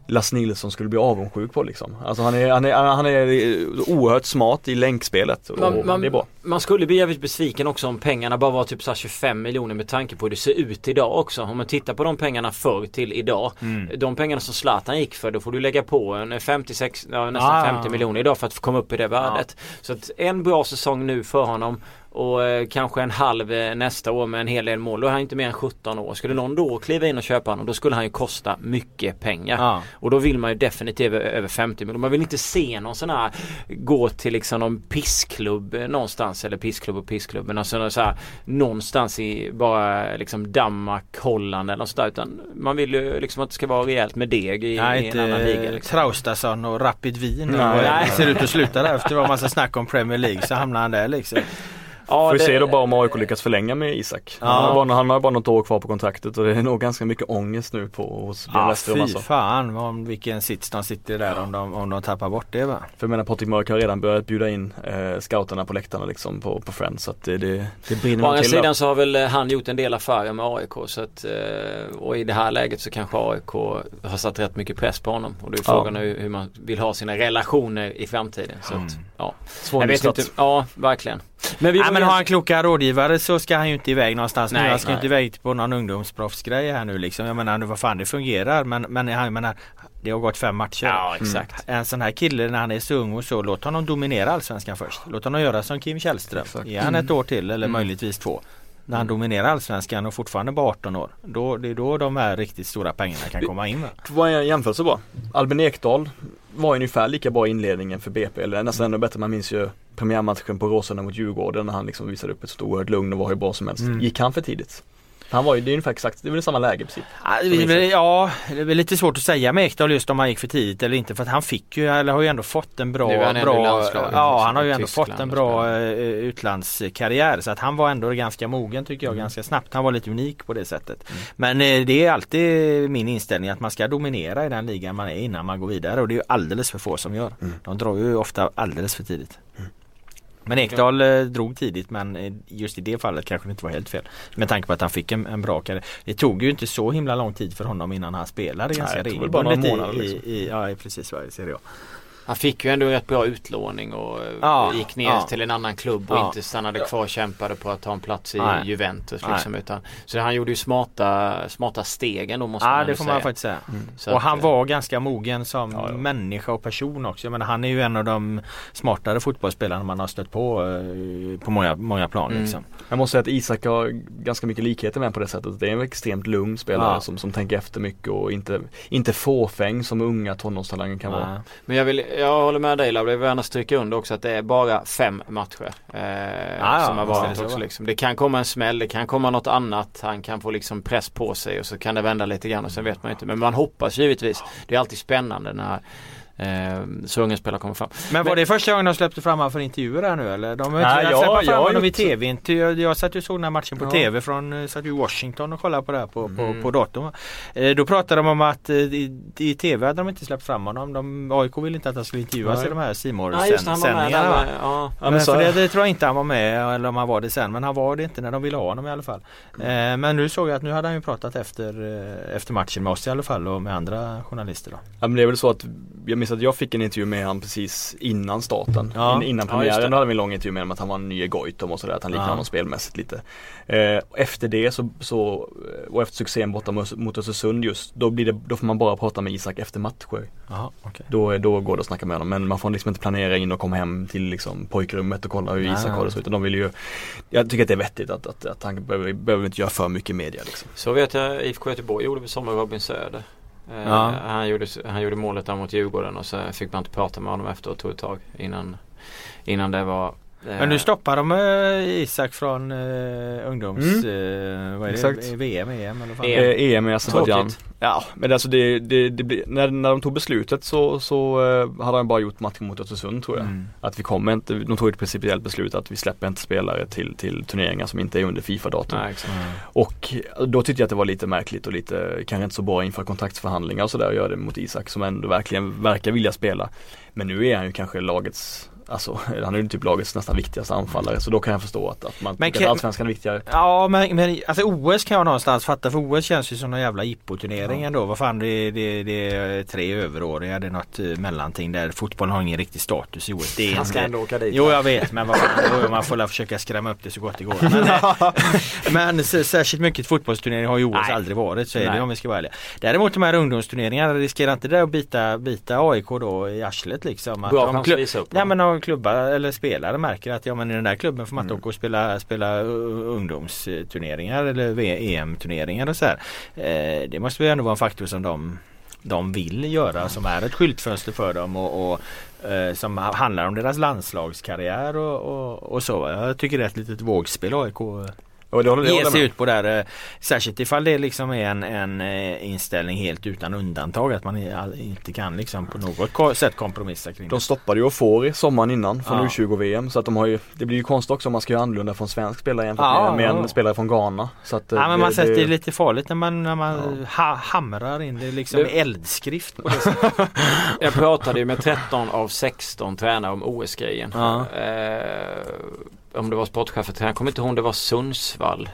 Lass Nilsson skulle bli avundsjuk på liksom. Alltså han är, han är, han är oerhört smart i länkspelet och man, man, det är bra.
Man skulle bli jävligt besviken också om pengarna bara var typ så 25 miljoner med tanke på hur det ser ut idag också. Om man tittar på de pengarna förr till idag. Mm. De pengarna som Zlatan gick för då får du lägga på en 56, ja, nästan ah. 50 miljoner idag för att komma upp i det värdet. Ja. Så att en bra säsong nu för honom och eh, kanske en halv eh, nästa år med en hel del mål. Då är han inte mer än 17 år. Skulle någon då kliva in och köpa honom då skulle han ju kosta mycket pengar. Ja. Och då vill man ju definitivt över 50 miljoner. Man vill inte se någon sån här gå till liksom någon pissklubb eh, någonstans. Eller pissklubb och pissklubb. Men alltså så här, någonstans i bara liksom Danmark, Holland eller något sådär. Utan man vill ju liksom att det ska vara rejält med deg i, Nej, i en annan liga. Liksom.
Traustason och Rapid Wien. Nej. Ser ut att [LAUGHS] sluta där efter vad massa snack om Premier League så hamnar han där liksom.
Ja, Får vi det... se då bara om AIK lyckas förlänga med Isak. Ja. Han, har bara, han har bara något år kvar på kontraktet och det är nog ganska mycket ångest nu på hos
Björn ja, Fy alltså. fan om vilken sits de sitter där om de, om de tappar bort det va.
För jag menar Patrik Mörk har redan börjat bjuda in eh, scouterna på läktarna liksom på, på Friends så att det, det, det brinner
Å andra sidan då. så har väl eh, han gjort en del affärer med AIK så att eh, och i det här läget så kanske AIK har satt rätt mycket press på honom och det är frågan ja. hur, hur man vill ha sina relationer i framtiden. Så mm. att, ja. Jag vet inte, ja verkligen.
Men, vi ja, men har han kloka rådgivare så ska han ju inte iväg någonstans nej, nu. Han ska nej. inte iväg på någon ungdomsproffsgrej här nu liksom. Jag menar vad fan det fungerar men, men jag menar det har gått fem matcher.
Ja exakt.
Mm. En sån här kille när han är så ung och så låt honom dominera allsvenskan först. Låt honom göra som Kim Källström. Ge han ett mm. år till eller mm. möjligtvis två när han dominerar allsvenskan och fortfarande bara 18 år. Då, det är då de här riktigt stora pengarna kan komma in.
Det var en jämförelse bara. Albin Ekdal var ungefär lika bra i inledningen för BP, eller nästan ännu bättre. Man minns ju premiärmatchen på Råsunda mot Djurgården när han liksom visade upp ett stort lugn och var hur bra som helst. Mm. Gick han för tidigt? Han var ju, det är ungefär exakt, det är väl samma läge i princip.
Ja, det är lite svårt att säga med Ekdal just om han gick för tidigt eller inte för att han fick ju, eller har ju ändå fått en bra, bra Ja han har ju ändå fått en bra uh, utlandskarriär så att han var ändå ganska mogen tycker jag mm. ganska snabbt. Han var lite unik på det sättet. Mm. Men uh, det är alltid min inställning att man ska dominera i den ligan man är innan man går vidare och det är ju alldeles för få som gör. Mm. De drar ju ofta alldeles för tidigt. Men Ekdal eh, drog tidigt men eh, just i det fallet kanske det inte var helt fel. Med tanke på att han fick en, en bra karriär. Det tog ju inte så himla lång tid för honom innan han spelade ganska regelbundet i, liksom. i, i, ja, precis vad Serie A.
Han fick ju ändå rätt bra utlåning och ja, gick ner ja. till en annan klubb och ja. inte stannade kvar och kämpade på att ta en plats i Nej. Juventus. Liksom, utan, så han gjorde ju smarta, smarta steg ändå måste
ja,
man
det får
säga.
man faktiskt säga. Mm. och att, han var ganska mogen som människa och person också. Men han är ju en av de smartare fotbollsspelarna man har stött på eh, på många, många plan. Mm. Liksom.
Jag måste säga att Isak har ganska mycket likheter med på det sättet. Det är en extremt lugn spelare som, som tänker efter mycket och inte, inte fåfäng som unga tonårstalanger kan vara.
Men jag vill jag håller med dig Lav. Jag vill gärna stryka under också att det är bara fem matcher. Eh, ah, som har varit också. Liksom. Det kan komma en smäll, det kan komma något annat. Han kan få liksom press på sig och så kan det vända lite grann och sen vet man inte. Men man hoppas givetvis. Det är alltid spännande när Eh, så unga spelare kommer fram.
Men var det första gången de släppte fram honom för intervjuer här nu eller? De har Nej, ja, släppa fram honom i tv. Jag, jag satt ju såg den här matchen på ja. tv från eh, satt i Washington och kollade på det här på, mm. på, på datorn. Eh, då pratade de om att eh, i, i, tv hade de inte släppt fram honom. De, AIK ville inte att han skulle intervjuas Nej. i de här simor sändningarna Ja. Ja, men för det, det, tror jag inte han var med eller om han var det sen. Men han var det inte när de ville ha honom i alla fall. Eh, men nu såg jag att nu hade han ju pratat efter, eh, efter matchen med oss i alla fall och med andra journalister. Då.
Ja men det är väl så att jag minns att jag fick en intervju med honom precis innan starten. Ja. In, innan premiären ja, då hade vi en lång intervju med honom att han var en ny Goitom och sådär. Att han liknar ja. honom spelmässigt lite. Eh, efter det så, så, och efter succén borta mot Östersund just, då, blir det, då får man bara prata med Isak efter matcher.
Aha, okay.
då, då går det att snacka med honom. Men man får liksom inte planera in och komma hem till liksom pojkrummet och kolla hur Isak har det. Så, utan de vill ju, jag tycker att det är vettigt att, att, att han behöver, behöver inte göra för mycket media. Liksom.
Så vet jag IFK Göteborg gjorde med sommar Robin Söder. Eh, ja. han, gjorde, han gjorde målet där mot Djurgården och så fick man inte prata med honom efter ett tag innan, innan det var
men nu stoppar de uh, Isak från uh, ungdoms... Mm. Uh, vad är det? Exakt. VM, EM eller
vad EM, EM i Azerbajdzjan. Ja, men alltså det, det, det när, när de tog beslutet så, så uh, hade de bara gjort matchen mot Östersund tror jag. Mm. Att vi kommer inte, de tog ett principiellt beslut att vi släpper inte spelare till, till turneringar som inte är under Fifa-datum. Mm. Och då tyckte jag att det var lite märkligt och lite, kanske inte så bra inför kontraktsförhandlingar och sådär att göra det mot Isak som ändå verkligen verkar vilja spela. Men nu är han ju kanske lagets Alltså han är ju typ lagets nästan viktigaste anfallare så då kan jag förstå att, att man men tycker att allsvenskan är viktigare.
Ja men, men alltså OS kan jag någonstans fatta för OS känns ju som en jävla jippo-turnering ja. ändå. Vad fan det, det, det är tre överåriga, det är något eh, mellanting där fotbollen har ingen riktig status i OS. Det är
han ska ändå åka dit.
Jo jag vet men vad fan, man får försöka skrämma upp det så gott det går. Men, [LAUGHS] men särskilt mycket fotbollsturnering har ju OS Nej. aldrig varit så är det om vi ska vara ärliga. Däremot de här ungdomsturneringarna riskerar inte det att bita, bita AIK då i arslet liksom? Att
Bra chans att visa upp.
Men klubbar eller spelare märker att ja men i den där klubben får man inte mm. åka och spela, spela ungdomsturneringar eller EM-turneringar och så här. Eh, det måste väl ändå vara en faktor som de de vill göra som är ett skyltfönster för dem och, och eh, som handlar om deras landslagskarriär och, och, och, så. Jag tycker det är ett litet vågspel AIK och det håller, ge sig ut på där. Eh, särskilt ifall det liksom är en, en eh, inställning helt utan undantag. Att man inte kan liksom på något sätt kompromissa kring
det. De stoppade ju Ofori sommaren innan från ja. U20-VM. Så att de har ju, det blir ju konstigt också om man ska göra annorlunda från svensk spelare jämfört ja, med, med ja. en spelare från Ghana. Så att,
ja men det, man sätter det lite farligt när man, när man ha, hamrar in det liksom det... eldskrift. På det [LAUGHS]
Jag pratade ju med 13 av 16 tränare om OS-grejen. Ja. Eh, om det var sportchefen, jag kommer inte ihåg om det var Sundsvall.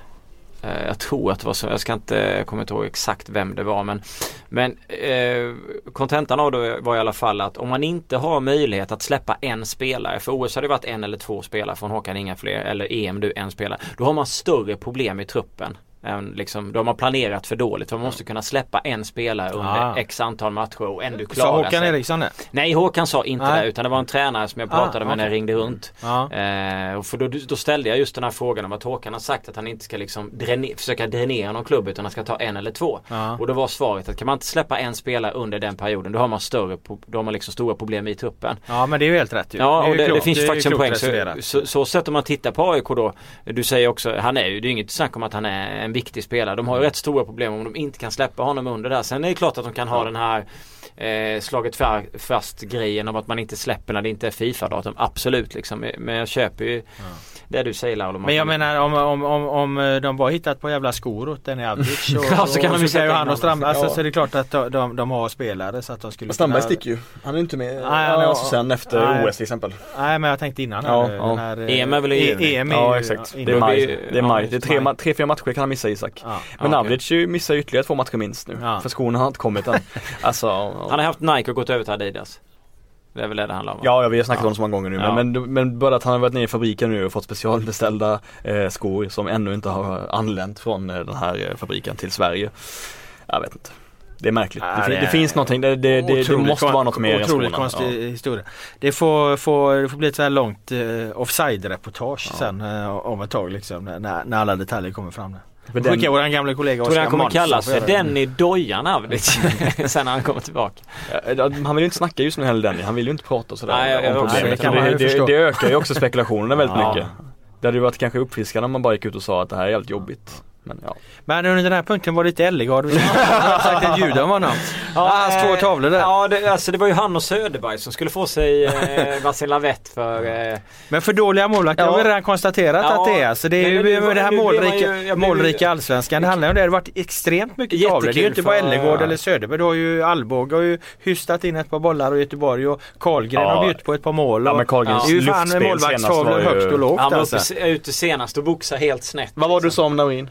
Eh, jag tror att det var så, jag ska inte, jag kommer inte ihåg exakt vem det var men Men eh, kontentan eh, av det var i alla fall att om man inte har möjlighet att släppa en spelare, för OS hade det varit en eller två spelare från Håkan inga fler, eller EM du en spelare. Då har man större problem i truppen än liksom, de har planerat för dåligt. De måste kunna släppa en spelare under ah. x antal matcher och ändå klara
Sa Håkan sig. Eriksson det?
Nej Håkan sa inte Nej. det utan det var en tränare som jag ah, pratade ah, med okay. när jag ringde runt. Ah. Eh, och för då, då, ställde jag just den här frågan om att Håkan har sagt att han inte ska liksom dräner, försöka dränera någon klubb utan han ska ta en eller två. Ah. Och då var svaret att kan man inte släppa en spelare under den perioden då har man större, då har man liksom stora problem i truppen.
Ja men det är ju helt rätt ju.
Ja och det, det, finns det faktiskt en poäng. Så, så, så sätter man tittar på AIK då. Du säger också, han är ju, det är inget snack om att han är en viktig spelare. De har ju rätt stora problem om de inte kan släppa honom under där. Sen är det klart att de kan ha den här eh, slagit fast grejen om att man inte släpper när det inte är Fifa-datum. Absolut liksom. Men jag köper ju ja. Det du säger Laul.
Men jag menar om, om, om, om de bara hittat på jävla skor åt den Avdic [LAUGHS] och, ja, så kan och, de ju säga han och Strandberg. Alltså, ja. Så är det klart att de, de, har spelare så att de skulle
Strandberg kunna... sticker ju. Han är inte med nej, han är, alltså, sen efter nej, OS till exempel.
Nej men jag tänkte innan. Ja, här,
ja. Här, EM är väl
i e EM Ja exakt. Det är maj. Det är maj. Det är tre, tre fyra matcher kan han missa Isak. Men Avdic missar ytterligare två matcher minst nu. För skorna har inte kommit än. [LAUGHS] Alltså,
han har haft Nike och gått över till Adidas. Det är väl det det handlar om?
Ja, ja vi har snackat ja. om det så många gånger nu. Ja. Men, men, men bara att han har varit nere i fabriken nu och fått specialbeställda eh, skor som ännu inte har anlänt från eh, den här eh, fabriken till Sverige. Jag vet inte. Det är märkligt. Ja, det, det, det, finns någonting, det, det, det måste vara något mer än.
Otroligt konstig ja. historia. Det får, får, det får bli ett så här långt uh, offside-reportage ja. sen uh, om ett tag liksom när, när alla detaljer kommer fram. Där.
För Skicka vår gamla kollega Oskar Tror han kommer kalla sig Denny Dojan Avdic [LAUGHS] sen när han kommer tillbaka.
Han vill ju inte snacka just nu heller Denny. Han vill ju inte prata sådär Nej, om problemet. Det, det, det, ökar ju också [LAUGHS] spekulationerna väldigt ja. mycket. Det hade ju varit kanske uppfriskande om man bara gick ut och sa att det här är jävligt jobbigt. Men, ja.
Men under den här punkten var det lite Ellegard som sagt ett ljud om honom. Ja, hans två tavlor där.
Ja, det, alltså det var ju han och Söderberg som skulle få sig eh, [LAUGHS] varsin lavett för... Eh...
Men för dåliga målvakter ja. har vi redan konstaterat ja. att det är. Alltså det är ju det, det här målrika, ju, målrika allsvenskan. Det handlar ju om det. Det har varit extremt mycket tavlor. Det är ju inte bara Ellegård eller Söderberg. Du har ju Alvbåge har ju hystat in ett par bollar och Göteborg och Karlgren ja. har bjudit på ett par mål. Och,
ja, men Karlgrens ja. Det är ju fan
målvaktstavlor högt och lågt.
Han var alltså. ute senast och boxade helt snett.
Vad var du som Naurin?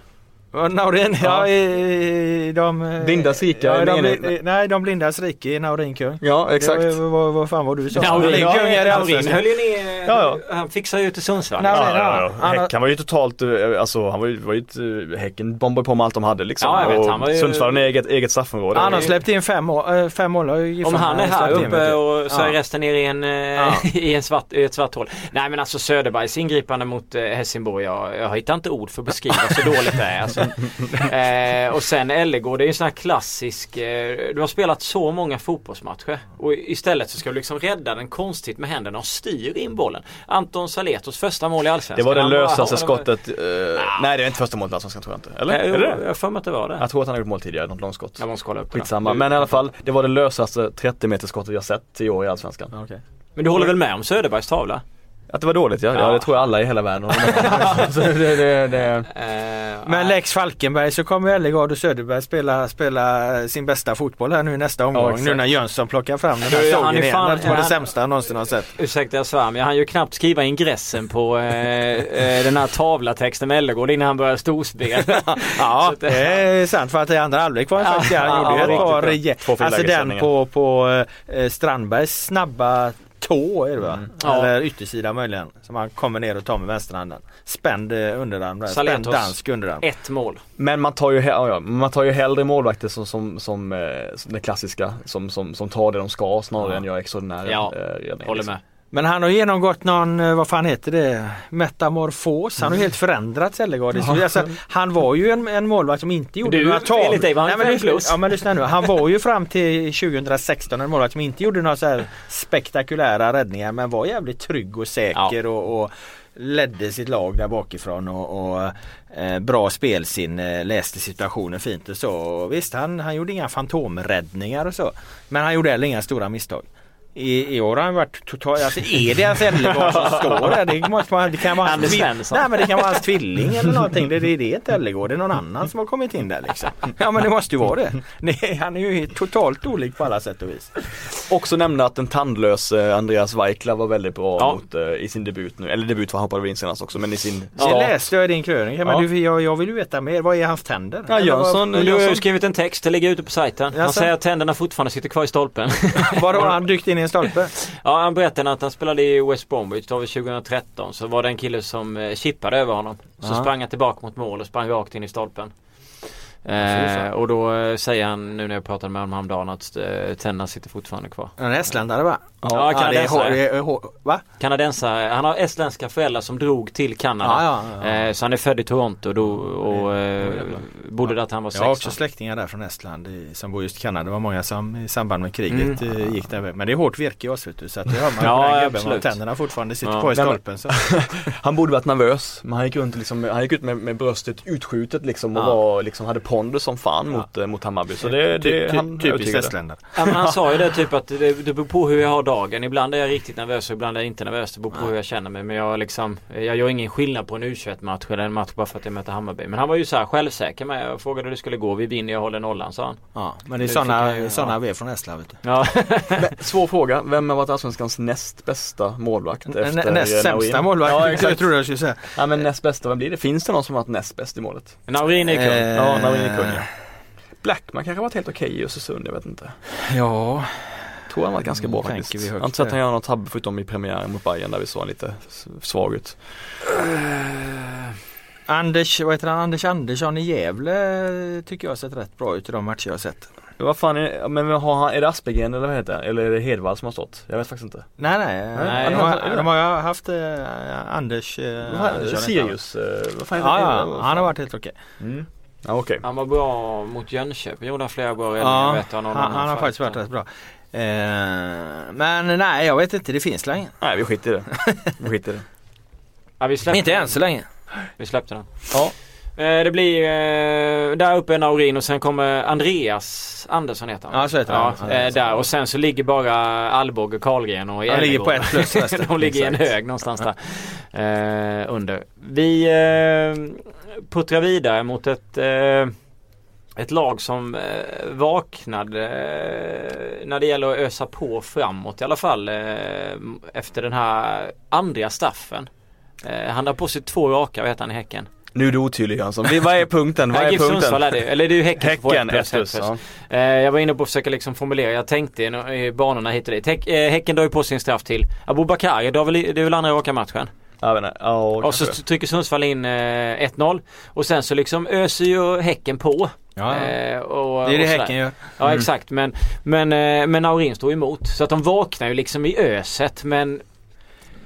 Naurin, ja, i, de...
Blindas rike?
Ja, de, nej, de blindas rike i Naurin kung.
Ja, exakt.
Det, vad, vad fan var du sa?
Naurin kung är det Naurin höll ju ner, ja, ja. han fixade ju till Sundsvall.
Ja, ja, ja. Häcken var ju totalt, eh, alltså han var ju, var ju ett, Häcken bombade på med allt de hade liksom. Ja, jag vet, han var ju... Sundsvall är eget, eget straffområde.
Han har släppt in fem, mål, eh, fem mål.
Om han är här uppe och så är resten nere i, en, eh, [LAUGHS] i, en svart, i ett svart hål. Nej men alltså Söderbergs ingripande mot Helsingborg, jag, jag hittar inte ord för att beskriva så dåligt det är. Alltså, [LAUGHS] eh, och sen Ellegård, det är en sån här klassisk. Eh, du har spelat så många fotbollsmatcher. Och istället så ska du liksom rädda den konstigt med händerna och styr in bollen. Anton Saletos första mål i Allsvenskan.
Det var det lösaste skottet. Uh, nej det är inte första målet i Allsvenskan tror jag inte. Eller?
Nej,
är det?
Jag har för mig att det var det.
Jag tror att han har gjort mål tidigare, något långskott.
Jag måste kolla upp
Skitsamma. Men i alla fall, det var det lösaste 30 meter skottet jag sett i år i Allsvenskan.
Okay. Men du håller väl med om Söderbergs tavla?
Att det var dåligt ja. ja. ja det tror jag alla i hela världen [LAUGHS] det,
det, det. Uh, Men Lex Falkenberg så kommer Ellegard och Söderberg spela, spela sin bästa fotboll här nu nästa omgång. Ja, nu när Jönsson plockar fram den här sågen igen. Fan, det var det sämsta jag någonsin har sett.
Ursäkta jag svär men han ju knappt skriva ingressen på eh, eh, den här tavlatexten med Ellegård innan han började storspel. [LAUGHS]
ja det är sant för att i andra halvlek var han faktiskt, han gjorde ju ett par, alltså den på, på eh, Strandbergs snabba tå är det va? Mm. Eller yttersida möjligen. Som man kommer ner och tar med vänsterhanden. Spänd eh, underarm. Spänd dansk underarm.
Ett mål.
Men man tar ju, ja, man tar ju hellre målvakter som, som, som, eh, som det klassiska. Som, som, som tar det de ska snarare ja. än gör extraordinära
ja, eh. Håller liksom. med.
Men han har genomgått någon, eh, vad fan heter det, metamorfos. Han har helt förändrats Ellegard. Ja. Alltså, han var ju en, en målvakt som inte gjorde
du,
några
tavlor. Nej,
men, ja, men lyssna nu. Han var ju fram till 2016 en målvakt som inte gjorde några så spektakulära räddningar men var jävligt trygg och säker ja. och, och ledde sitt lag där bakifrån och, och eh, bra spelsinne, läste situationen fint och så. Och visst, han, han gjorde inga fantomräddningar och så. Men han gjorde heller inga stora misstag. I, I år har han varit totalt, alltså är det hans Ellegård som står där? Det, måste man, det kan vara hans, nej, men det kan vara hans tvilling eller någonting. Det, det, det är inte Ellegård, det är någon annan som har kommit in där liksom. Ja men det måste ju vara det. det han är ju totalt olik på alla sätt och vis.
Också nämna att den tandlös Andreas Weikla var väldigt bra ja. mot, uh, i sin debut nu. Eller debut för han hoppade väl in senast också men i sin
start. Det läste jag i din krönika men ja. du, jag, jag vill ju veta mer. Vad är hans tänder?
Ja Jönsson. Du har skrivit en text, det ligger ute på sajten. Han säger att tänderna fortfarande sitter kvar i stolpen. [LAUGHS]
Var har han [LAUGHS] dykt in i en stolpe? [LAUGHS]
Ja han berättade att han spelade i West Bromwich då 2013 så var det en kille som eh, chippade över honom. Så Aha. sprang han tillbaka mot mål och sprang rakt in i stolpen. Eh, och då eh, säger han nu när jag pratade med honom häromdagen att eh, tänderna sitter fortfarande kvar.
En estländare va?
Ja, kanadensare. va? kanadensare. Han har estländska föräldrar som drog till Kanada. Ja, ja, ja. Eh, så han är född i Toronto då, och eh, bodde där till han var 16.
Jag har också släktingar där från Estland i, som bor just i Kanada. Det var många som i samband med kriget mm. Eh, gick där. Men det är hårt virke i oss vet du. Så att det hör man [LAUGHS] ja, på den Tänderna fortfarande sitter ja. kvar i stolpen. Så. [LAUGHS]
han borde varit nervös. Men han gick, runt liksom, han gick ut med, med bröstet utskjutet liksom och var, liksom, hade pondus som fan mot, eh, mot Hammarby. Så det, det,
ty, han Typiskt estländare.
Ja, men han [LAUGHS] sa ju det typ att det, det beror på hur jag har dagen. Ibland är jag riktigt nervös och ibland är jag inte nervös. Det beror på hur jag känner mig. Men jag liksom Jag gör ingen skillnad på en U21-match eller en match bara för att jag möter Hammarby. Men han var ju så här självsäker med. Jag frågade hur det skulle gå. Vi vinner, jag håller nollan sa han.
Ja men det är sådana såna vi är från Estland vet du.
Ja. [LAUGHS]
svår fråga. Vem har varit Allsvenskans näst bästa målvakt? Efter
näst sämsta målvakt? Ja,
exakt.
jag trodde jag skulle säga.
Ja men näst bästa, vem blir det? Finns det någon som har varit näst bäst i målet?
Naurin är kung. Eh,
ja, Är kung ja. Blackman kanske varit helt okej okay i Östersund, jag vet inte.
Ja.
Tror han var ganska bra faktiskt. Jag har inte sett han göra något tabbe förutom i premiären mot Bayern där vi såg han lite svag ut.
Uh, Anders, vad heter han? Anders Andersson i Gävle tycker jag har sett rätt bra ut i de matcher jag har sett.
Vad fan är, men har han, är det Aspegren eller vad heter det? Eller är det Hedvall som har stått? Jag vet faktiskt inte.
Nej nej, nej de, har, de har ju haft eh, Anders eh,
Andersson Sirius, eh, vad fan
heter ja? Ja, han har varit helt okej.
Mm. Ja, okay.
Han var bra mot Jönköping, gjorde han flera bra räddningar.
Ja, han, han, han har faktiskt varit rätt bra. Eh, men nej, jag vet inte. Det finns länge.
Nej, vi skiter i det. [LAUGHS] Vi skiter i det.
Ja, vi släppte
inte än så länge. [LAUGHS]
Vi släppte den.
Ja.
Eh, det blir eh, där uppe en Naurin och sen kommer Andreas Andersson heter
han. Ja så heter han.
Ja, eh, där och sen så ligger bara Alborg och Karlgren och
Han ligger på ett plus [LAUGHS]
De ligger i en hög någonstans där. Eh, under. Vi puttrar vidare mot ett eh, ett lag som eh, vaknade eh, när det gäller att ösa på framåt i alla fall efter den här andra straffen. Han har på sig två raka, vet han i Häcken.
Nu är du otydlig Jönsson. Vad är punkten? Vad är
GIF
punkten?
är det Eller det är ju Häcken.
Häcken, ett plus. Ja.
Jag var inne på att försöka liksom formulera. Jag tänkte i banorna hit och dit. Häck, häcken drar ju på sin straff till Abubakar. Det är väl andra raka matchen?
Jag vet inte. Ja,
och så trycker Sundsvall in eh, 1-0. Och sen så liksom öser ju Häcken på.
Ja, eh, och, det är det Häcken gör. Mm.
Ja exakt men, men, eh, men Naurin står emot. Så att de vaknar ju liksom i öset men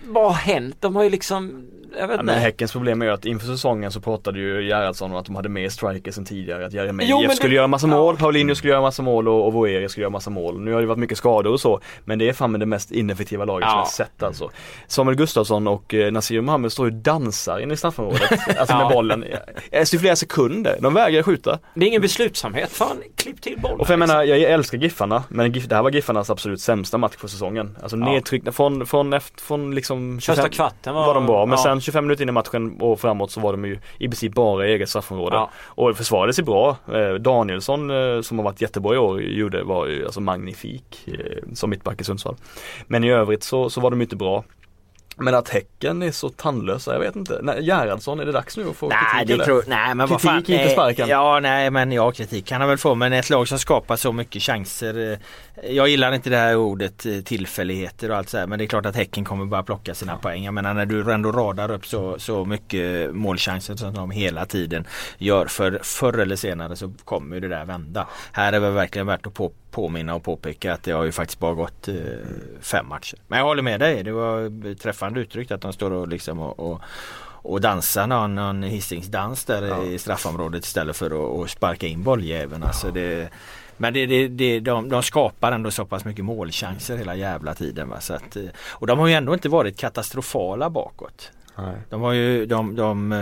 vad har hänt? De har ju liksom jag vet
ja, men Häckens problem är ju att inför säsongen så pratade ju Gerhardsson om att de hade mer strikers än tidigare. Att Jeremejeff skulle det... göra massa mål, ja. Paulinho skulle göra massa mål och, och Voeri skulle göra massa mål. Nu har det varit mycket skador och så. Men det är fan med det mest ineffektiva laget ja. som jag sett alltså. Samuel Gustafsson och eh, Nasir Mohammed står ju och dansar inne i straffområdet. [LAUGHS] alltså med bollen. Efter flera sekunder. De vägrar skjuta.
Det är ingen beslutsamhet. Fan, klipp till bollen.
Och för jag menar, jag älskar Giffarna. Men det här var Giffarnas absolut sämsta match för säsongen. Alltså ja. nedtryckta från, från, efter, från liksom
25, Första kvarten var,
var de bra. Men ja. sen 25 minuter in i matchen och framåt så var de ju i princip bara i eget straffområde. Ja. Och försvarade sig bra. Eh, Danielsson eh, som har varit jättebra i år gjorde, var ju alltså magnifik eh, som mittback i Sundsvall. Men i övrigt så, så var de inte bra. Men att Häcken är så tandlösa, jag vet inte. Nej, Gerhardsson, är det dags nu att få
nej,
kritik?
Det eller? tror, nej men
kritik,
fan,
inte sparken.
Ja, nej men ja kritik kan han väl få men ett lag som skapar så mycket chanser. Eh, jag gillar inte det här ordet eh, tillfälligheter och allt så här, men det är klart att Häcken kommer bara plocka sina poäng. Jag menar när du ändå radar upp så, så mycket målchanser som de hela tiden gör. För förr eller senare så kommer det där vända. Här är det verkligen värt att på, påminna och påpeka att det har ju faktiskt bara gått eh, fem matcher. Men jag håller med dig. Det var träffande uttryckt att de står och liksom och, och och dansar någon, någon hissingsdans där ja. i straffområdet istället för att sparka in bolljäveln. Alltså det, men det, det, det, de, de skapar ändå så pass mycket målchanser hela jävla tiden. Va? Så att, och de har ju ändå inte varit katastrofala bakåt. Nej. De har ju de, de,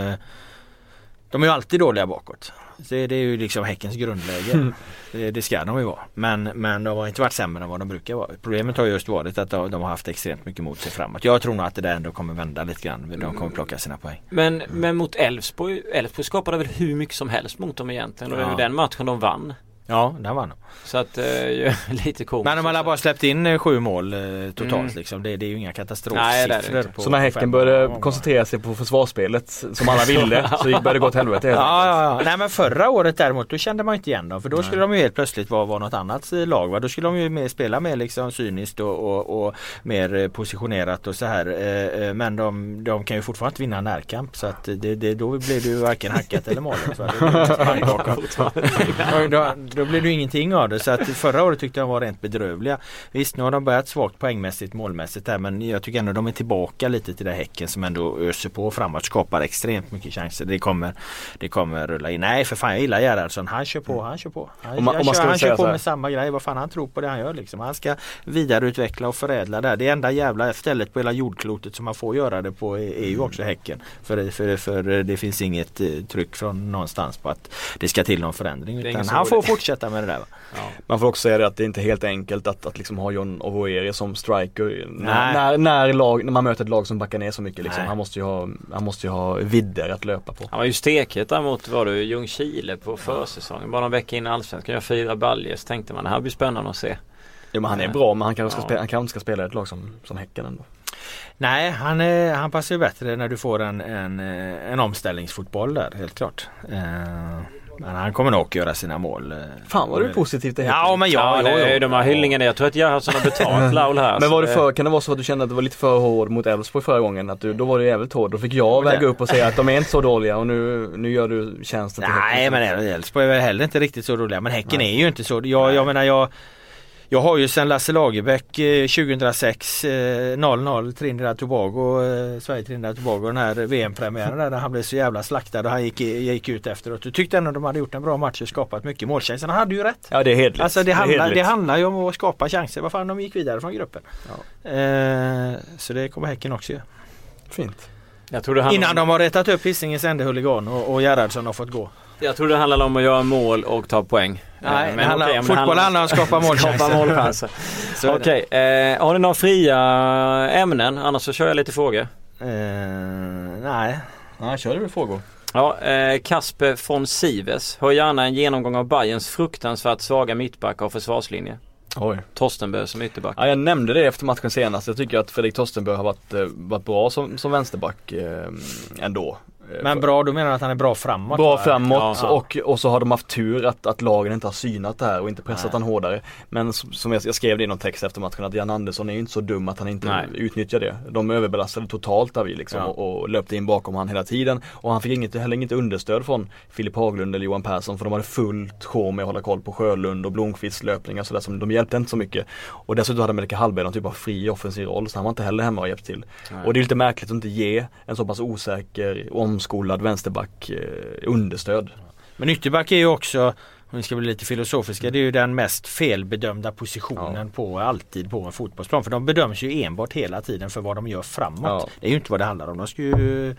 de, är ju alltid dåliga bakåt. Så det är ju liksom Häckens grundläge. Mm. Det, det, ska de ju vara. Men, men de har inte varit sämre än vad de brukar vara. Problemet har just varit att de, de har haft extremt mycket mot sig framåt. Jag tror nog att det där ändå kommer vända lite grann. De kommer plocka sina poäng.
Men, men mot Elfsborg, Elfsborg skapade väl hur mycket som helst mot dem egentligen. Och det var ju den matchen de vann.
Ja, där vann de.
Så att, eh, [LAUGHS] lite komiskt.
Men de har bara släppt in eh, sju mål eh, totalt mm. liksom. Det, det, är ju inga katastrofsiffror.
Så när Häcken började koncentrera sig på försvarsspelet som alla ville [LAUGHS] så började det gå åt helvete helt
ja, ja, ja. Nej men förra året däremot då kände man inte igen dem. För då skulle de ju helt plötsligt vara, vara något annat lag. Va? Då skulle de ju mer, spela mer liksom cyniskt och, och, och, mer positionerat och så här. Men de, de kan ju fortfarande inte vinna närkamp. Så att det, det, då blir det ju varken hackat eller målet. [LAUGHS] då, blir det ingenting av det. Så att förra året tyckte jag var rent bedrövliga. Visst nu har de börjat svagt poängmässigt målmässigt här men jag tycker ändå de är tillbaka lite till det Häcken som ändå öser på framåt. Skapar extremt mycket chanser. Det kommer, det kommer rulla in. Nej för fan jag gillar Gerhardsson. Han kör på, han kör på. Han, om man, om man kör, han kör på med samma grej. Vad fan han tror på det han gör liksom. Han ska vidareutveckla och förädla det. Det enda jävla stället på hela jordklotet som man får göra det på är, ju också Häcken. För, för, för det finns inget eh, tryck från någonstans på att det ska till någon förändring. Utan han får fortsätta med det där.
Ja. Man får också säga det att det inte är helt enkelt att, att liksom ha John Ovoeri som striker när, när, när, lag, när man möter ett lag som backar ner så mycket liksom. Han måste ju ha, han måste ju ha vidder att löpa på.
Han var ju stekhet däremot var du Ljungskile på försäsongen. Bara någon vecka in i Allsvenskan. Jag fyra baljor så tänkte man det här blir spännande att se.
Jo men han är bra men han kanske, ska ja. spela, han kanske ska spela ett lag som, som Häcken ändå.
Nej, han, är, han passar ju bättre när du får en, en, en omställningsfotboll där helt klart. Uh, men han kommer nog göra sina mål. Eh,
Fan vad du är positiv till
Ja men ja, ja, det, de här hyllningarna. Jag tror att Gerhardsson har betalt Laul här. [LAUGHS]
Men var det för, kan det vara så att du kände att du var lite för hård mot Elfsborg förra gången? Att du, då var du jävligt hård. Då fick jag väga upp och säga att de är inte så dåliga och nu, nu gör du tjänsten
till Nej men Elfsborg är väl heller inte riktigt så dåliga. Men Häcken Nej. är ju inte så. Jag, jag menar jag jag har ju sedan Lasse Lagerbäck 2006 0-0 Trinidad Tobago, eh, Sverige Trinidad Tobago den här VM-premiären där han blev så jävla slaktad och han gick, gick ut efteråt. Du tyckte ändå de hade gjort en bra match och skapat mycket målchanser. Han hade ju rätt.
Ja det är hedligt.
Alltså det, handlar, det, det handlar ju om att skapa chanser. Vad fan de gick vidare från gruppen. Ja. Eh, så det kommer Häcken också göra.
Fint.
Innan om... de har rättat upp Hisingens enda huligan och, och Gerhardsson har fått gå.
Jag tror det handlar om att göra mål och ta poäng.
Nej, men, men handlar, okay, fotboll handlar om att skapa [LAUGHS] målchanser. [LAUGHS]
målchanser. Okej, okay. eh, har ni några fria ämnen? Annars så kör jag lite frågor.
Eh, nej.
Nej, kör du frågor.
Ja, eh, Kasper von Sives har gärna en genomgång av Bayerns fruktansvärt svaga mittbackar och försvarslinje.
Oj.
Torstenbö som ytterback.
Ja, jag nämnde det efter matchen senast. Jag tycker att Fredrik Torstenbö har varit, eh, varit bra som, som vänsterback eh, ändå.
Men bra, då menar du att han är bra framåt?
Bra framåt ja. och, och så har de haft tur att, att lagen inte har synat det här och inte pressat han hårdare. Men som jag, jag skrev det i någon text efter matchen att Jan Andersson är ju inte så dum att han inte Nej. utnyttjar det. De överbelastade totalt där vi liksom ja. och, och löpte in bakom han hela tiden. Och han fick inget, heller inget understöd från Filip Haglund eller Johan Persson för de hade fullt sjå med att hålla koll på Sjölund och Blomqvists löpningar sådär som de hjälpte inte så mycket. Och dessutom hade Melker Hallberg någon typ av fri offensiv roll så han var inte heller hemma och hjälpte till. Nej. Och det är lite märkligt att inte ge en så pass osäker, omskolad vänsterback eh, understöd.
Men ytterback är ju också om vi ska bli lite filosofiska, det är ju den mest felbedömda positionen ja. på alltid på en fotbollsplan. För de bedöms ju enbart hela tiden för vad de gör framåt. Ja. Det är ju inte vad det handlar om. De ska ju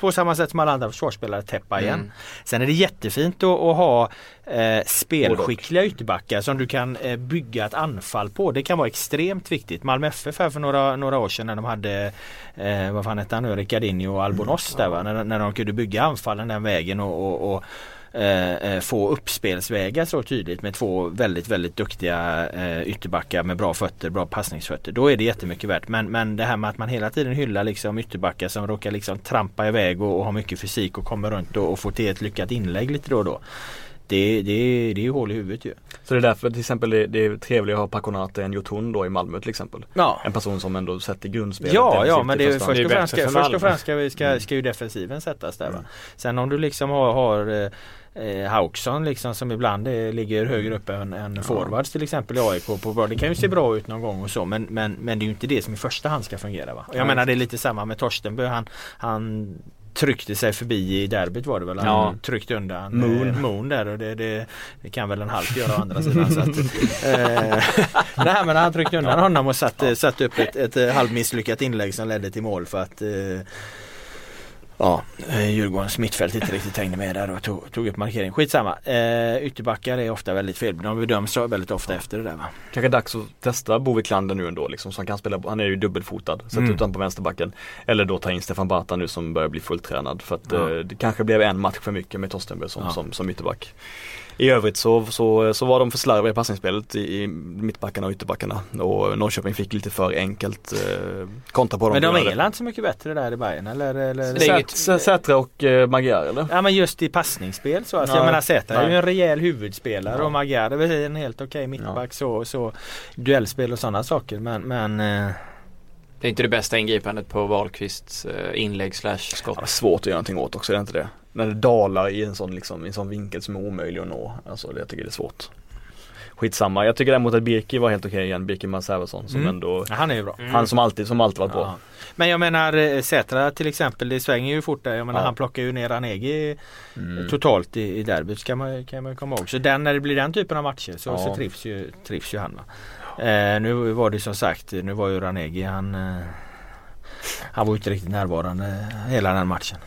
på samma sätt som alla andra försvarsspelare täppa igen. Mm. Sen är det jättefint att, att ha eh, spelskickliga ytterbackar som du kan eh, bygga ett anfall på. Det kan vara extremt viktigt. Malmö FF här för några, några år sedan när de hade eh, vad fan hette han nu, Ricardinho och Albonos mm. där va? När, när de kunde bygga anfallen den vägen och, och, och Eh, eh, få uppspelsvägar så tydligt med två väldigt väldigt duktiga eh, ytterbackar med bra fötter, bra passningsfötter. Då är det jättemycket värt. Men, men det här med att man hela tiden hyllar liksom ytterbackar som råkar liksom trampa iväg och, och har mycket fysik och kommer runt och, och får till ett lyckat inlägg lite då och då. Det, det, det är ju hål i huvudet ju.
Så det är därför till exempel det, det är trevligare att ha Paconate än Jotun då i Malmö till exempel. Ja. En person som ändå sätter grundspelet.
Ja, ja men det är först och främst ska, först och främst ska, ska, ska ju defensiven sättas där va. Mm. Sen om du liksom har, har eh, Hauksson liksom som ibland är, ligger högre upp än, än forwards till exempel i AIK. På. Det kan ju se bra ut någon gång och så men, men, men det är ju inte det som i första hand ska fungera. Va? Jag menar det är lite samma med Torstenbö. Han, han tryckte sig förbi i derbyt var det väl. Han ja. tryckte undan Moon, eh, Moon där och det, det, det, kan väl en halv göra å andra sidan. så att, eh, [LAUGHS] nej men han tryckte undan honom och satte, satte upp ett, ett halvmisslyckat inlägg som ledde till mål för att eh, Ja, eh, Djurgårdens mittfält inte riktigt hängde med där och tog, tog upp markering. Skitsamma. Eh, ytterbackar är ofta väldigt fel. De bedöms väldigt ofta ja. efter det där va.
Kanske dags att testa Bo Wiklander nu ändå liksom. Så han kan spela, han är ju dubbelfotad. Sätta mm. ut honom på vänsterbacken. Eller då ta in Stefan Bata nu som börjar bli fulltränad. För att ja. eh, det kanske blev en match för mycket med Torstenberg som, ja. som, som ytterback i övrigt så, så, så var de för slarviga i passningsspelet i, i mittbackarna och ytterbackarna och Norrköping fick lite för enkelt eh, kontra på dem.
Men de är inte så mycket bättre där i Bayern eller? eller?
Sätra och eh, Magyar eller?
Ja men just i passningsspel så. Alltså, ja, jag menar Sätra är ju en rejäl huvudspelare ja. och Magyar är en helt okej okay mittback ja. så, så duellspel och sådana saker men, men eh,
det är inte det bästa ingripandet på Wahlqvists eh, inlägg slash skott. Ja,
svårt att göra någonting åt också, är det inte det? När det dalar i en sån, liksom, i en sån vinkel som är omöjlig att nå. Alltså jag tycker det är svårt. Skitsamma. Jag tycker däremot att Birki var helt okej okay igen. Birki Mansäversson som mm. ändå
ja, Han är ju bra. Mm.
Han som alltid, som alltid varit ja. bra.
Men jag menar eh, Sätra till exempel, det svänger ju fort där. Jag menar ja. han plockar ju ner Ranegi mm. totalt i, i derbyt kan man, kan man komma ihåg. Så den, när det blir den typen av matcher så, så trivs, ju, trivs ju han. Eh, nu var det som sagt, nu var ju Ranegi han eh, Han var ju inte riktigt närvarande hela den matchen.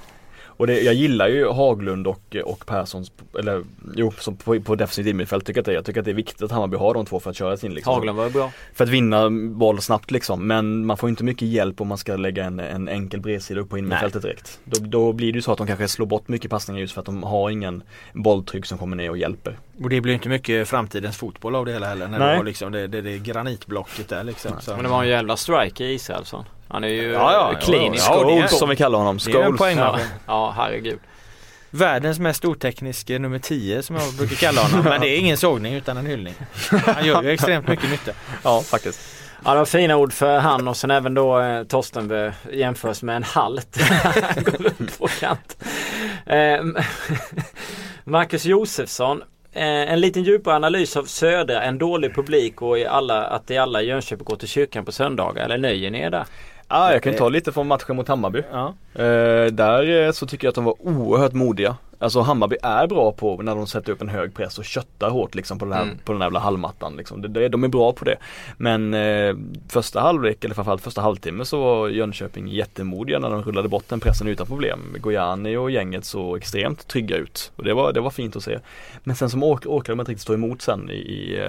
Och det, jag gillar ju Haglund och, och Perssons, eller jo, som på, på defensivt innermittfält tycker jag att det. Jag tycker att det är viktigt att Hammarby har de två för att köra sin liksom.
Haglund var bra.
För att vinna boll snabbt liksom. Men man får inte mycket hjälp om man ska lägga en, en enkel bredsida upp på innermittfältet direkt. Då, då blir det ju så att de kanske slår bort mycket passningar just för att de har ingen bolltryck som kommer ner och hjälper.
Och det blir inte mycket framtidens fotboll av det hela heller. När Nej. det var liksom det, det, det granitblocket där liksom.
Men det var en jävla strike i Israelsson. Han är ju
ja, ja,
klinisk.
Ja, Scholes som vi kallar honom.
Scholes. Ja, ja, herregud.
Världens mest otekniske nummer 10 som jag brukar kalla honom. Men det är ingen sågning utan en hyllning. Han gör ju extremt mycket nytta.
Ja, faktiskt.
Ja, det var fina ord för han och sen även då eh, Torsten jämförs med en halt. [LAUGHS] på kant. Eh, [LAUGHS] Marcus Josefsson en liten djupare analys av Södra, en dålig publik och i alla, att i alla Jönköping går till kyrkan på söndagar. Eller nöjer ni er där?
Ja, jag kan ta lite från matchen mot Hammarby. Ja. Eh, där eh, så tycker jag att de var oerhört modiga. Alltså Hammarby är bra på när de sätter upp en hög press och köttar hårt liksom på den här, mm. på den här jävla halmmattan liksom. Det, de är bra på det. Men eh, första halvlek, eller framförallt första halvtimme så var Jönköping jättemodiga när de rullade bort den pressen utan problem. Gojani och gänget så extremt trygga ut. Och det var, det var fint att se. Men sen som ork, orkade de inte riktigt stå emot sen i, i,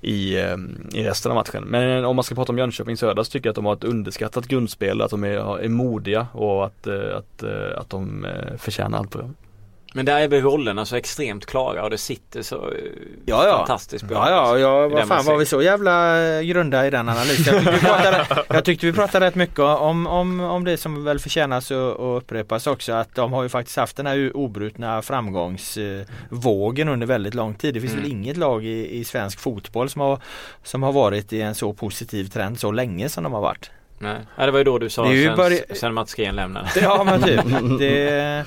i, eh, i resten av matchen. Men om man ska prata om Jönköping Södra så tycker jag att de har ett underskattat grundspel, att de är, är modiga och att, eh, att, att, de förtjänar allt det.
Men där är rollerna så extremt klara och det sitter så eh,
ja, ja.
fantastiskt bra.
Ja, ja, ja vad fan var vi så jävla eh, grunda i den analysen? Jag tyckte vi pratade, [LAUGHS] jag tyckte vi pratade rätt mycket om, om, om det som väl förtjänas att upprepas också att de har ju faktiskt haft den här obrutna framgångsvågen under väldigt lång tid. Det finns mm. väl inget lag i, i svensk fotboll som har, som har varit i en så positiv trend så länge som de har varit.
Nej, ja, det var ju då du sa sen, börj- sen Mats Green lämnade.
Ja men typ. [LAUGHS] Det,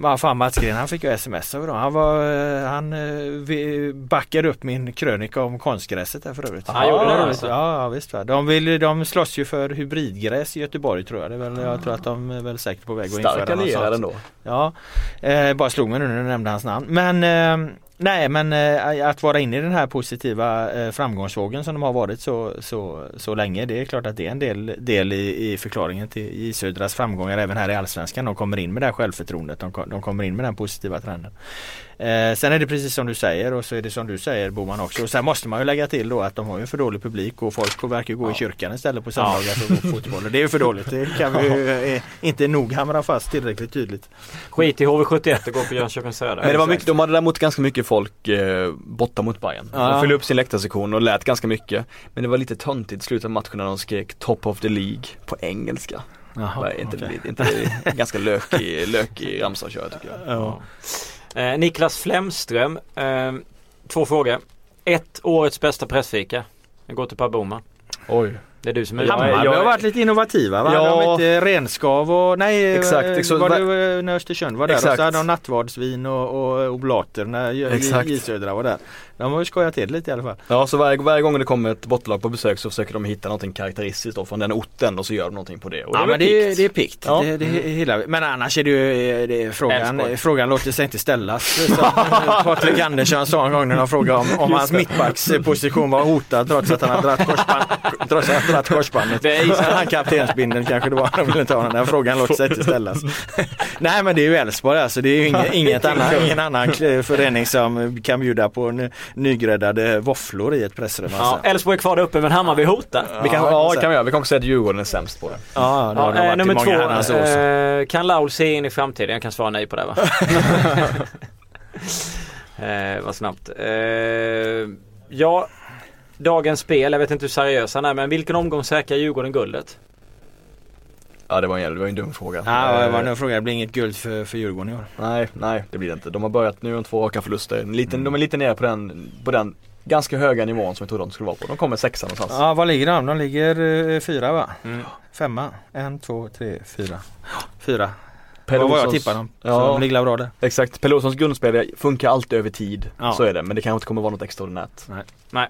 vad fan Mats Green han fick ju sms av dem. Han, var, han eh, backade upp min krönika om konstgräset där för övrigt.
Han gjorde det alltså.
Ja, visst. Va. De, vill, de slåss ju för hybridgräs i Göteborg tror jag. Det väl, jag tror att de är väl säkert på väg att
införa Starka lirare ändå.
Ja, eh, bara slog mig nu när du nämnde hans namn. Men eh, Nej men eh, att vara inne i den här positiva eh, framgångsvågen som de har varit så, så, så länge det är klart att det är en del, del i, i förklaringen till i Södras framgångar även här i Allsvenskan. De kommer in med det här självförtroendet. De, de kommer in med den positiva trenden. Eh, sen är det precis som du säger och så är det som du säger Boman också. Och sen måste man ju lägga till då att de har ju för dålig publik och folk verkar gå ja. i kyrkan istället på söndagar ja. för att gå på fotboll. Det är ju för dåligt. Det kan vi ju eh, inte nog hamra fast tillräckligt tydligt.
Skit i HV71 och gå på Jönköping Söder.
Men det var mycket, de hade däremot ganska mycket folk eh, borta mot Bayern. Ja. De fyllde upp sin läktarsektion och lät ganska mycket. Men det var lite töntigt i slutet av matchen när de skrek Top of the League på engelska. Jaha, inte, okay. inte, inte ganska lökig, lökig ramsa att köra tycker jag. Ja.
Eh, Niklas Flemström, eh, två frågor. Ett, årets bästa pressfika. Jag går till Per Boman.
Oj.
Det är du som är
Hammarby har varit lite innovativa va? Ja. De har inte renskav och nej exakt, eh, exakt. var det när Östersund var där exakt. och så hade de nattvardsvin och, och oblater när J Södra var där. De har ju skojat till lite i alla fall.
Ja så varje, varje gång det kommer ett bottenlag på besök så försöker de hitta någonting karaktäristiskt då från den orten och så gör de någonting på det. Och
ja det men det är, det är pikt. Ja. Det, det hela, men annars är det ju det är frågan, frågan låter sig inte ställas. [LAUGHS] Patrik Andersson sa en gång när de frågade om, om hans mittbacksposition var hotad trots att han hade dragit korsband, [LAUGHS] trots att dragit korsbandet. Han kaptensbindeln kanske det var. De ville inte ha den där frågan låter sig inte ställas. [LAUGHS] Nej men det är ju Elfsborg alltså. Det är ju inget, inget annan, ingen annan förening som kan bjuda på nygräddade våfflor i ett pressrum.
Ja, Elfsborg är kvar där uppe men Hammarby hotar.
Ja, vi kan, ja, kan vi göra. Vi kan också säga att Djurgården är sämst på det.
Ja, det ja, äh, nummer två. Äh, kan Laul se in i framtiden? Jag kan svara nej på det va? [LAUGHS] [LAUGHS] eh, vad snabbt. Eh, ja, dagens spel. Jag vet inte hur seriös han är men vilken omgång säkrar Djurgården guldet?
Ja det var en, det var en dum fråga.
Ja det var en dum fråga. Det blir inget guld för, för Djurgården i år.
Nej, nej det blir det inte. De har börjat nu med två raka förluster. Lite, mm. De är lite nere på den, på den ganska höga nivån som jag trodde de skulle vara på. De kommer sexa någonstans.
Ja, var ligger de? De ligger uh, fyra va? Mm. Femma. En, två, tre, fyra. Fyra. Vad var jag tippade dem. Ja, så de ligger bra där.
Exakt. Pelle grundspel funkar alltid över tid. Ja. Så är det. Men det kanske inte kommer vara något extraordinärt.
Nej. Nej.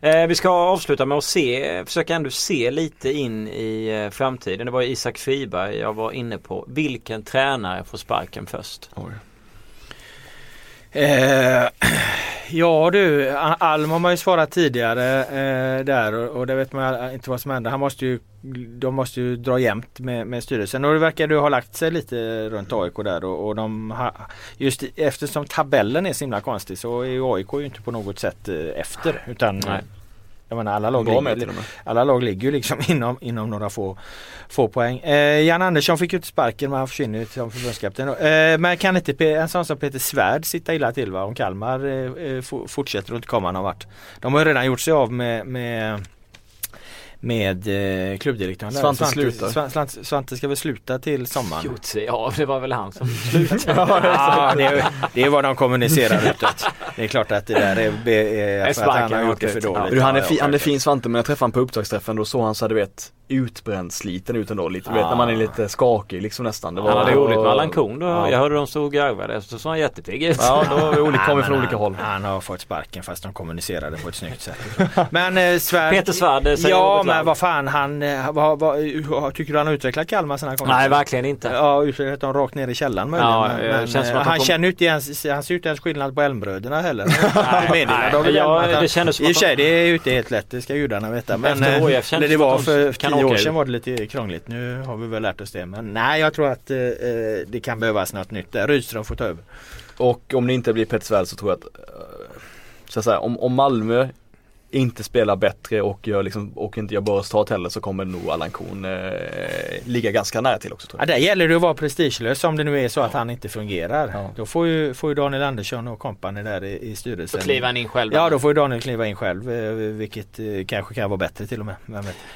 Eh, vi ska avsluta med att se, försöka ändå se lite in i eh, framtiden. Det var Isak Friberg jag var inne på. Vilken tränare får sparken först? Oj.
Eh, [CLEARS THROAT] ja du, Alm har man ju svarat tidigare eh, där och, och det vet man inte vad som händer. Han måste ju, de måste ju dra jämnt med, med styrelsen och det verkar du ha lagt sig lite runt AIK där och, och de ha, just eftersom tabellen är så himla konstig så är ju AIK ju inte på något sätt eh, efter utan Nej. Jag menar alla lag, ligger, alla lag ligger ju liksom [LAUGHS] inom, inom några få, få poäng. Eh, Jan Andersson fick ju inte sparken men han försvinner som förbundskapten. Eh, men kan inte en sån som Peter Svärd sitta illa till va? Om Kalmar eh, eh fortsätter att inte komma någon vart. De har ju redan gjort sig av med, med med eh, klubbdirektören.
Svante, Svante slutar.
Svante, Svante ska väl sluta till sommaren?
Gjort sig av, det var väl han som [LAUGHS] slutade.
ja, det, är, det är vad de kommunicerar utåt. Det är klart att det där är, är för att han har gjort det för dåligt.
Ja, han, är fi, han är fin Svante men jag träffade honom på upptaktsträffen då såg han så du vet utbränd, sliten ut ändå lite. Du vet när man är lite skakig liksom nästan.
Det var, han hade roligt med Allan Korn då. Ja. Jag hörde de stod och garvade så såg han jättepigg ut.
Ja, då var vi olika, kommer från olika håll.
Han har fått sparken fast de kommunicerade på ett snyggt sätt. Men eh, Svärd,
Peter Svärd säger
Ja men vad fan han, eh, vad, vad, tycker du han har utvecklat Kalmar sen han kom?
Nej verkligen inte.
Ja utvecklat dem rakt ner i källaren möjligen. Ja, men, men, men han kom... känner inte ens, han ser inte ens skillnad på Elmbröderna heller. [LAUGHS] nej, nej, ja, det kändes som I och för sig det är ju inte helt lätt, det ska gudarna veta. Men eh, det var för tio år sedan var det lite krångligt. Nu har vi väl lärt oss det. Men nej, jag tror att eh, eh det kan behövas något nytt där. Rydström får ta över.
Och om det inte blir Petter så tror jag att, eh, så att säga, om, om Malmö inte spelar bättre och, gör liksom, och inte gör bra resultat heller så kommer nog Allan Korn eh, ligga ganska nära till också. Tror
jag. Ja, där gäller det att vara prestigelös om det nu är så att han inte fungerar. Ja. Då får ju, får ju Daniel Andersson och kompani där i, i styrelsen.
Då kliver han in själv?
Ja då får ju Daniel kliva in själv eh, vilket eh, kanske kan vara bättre till och med.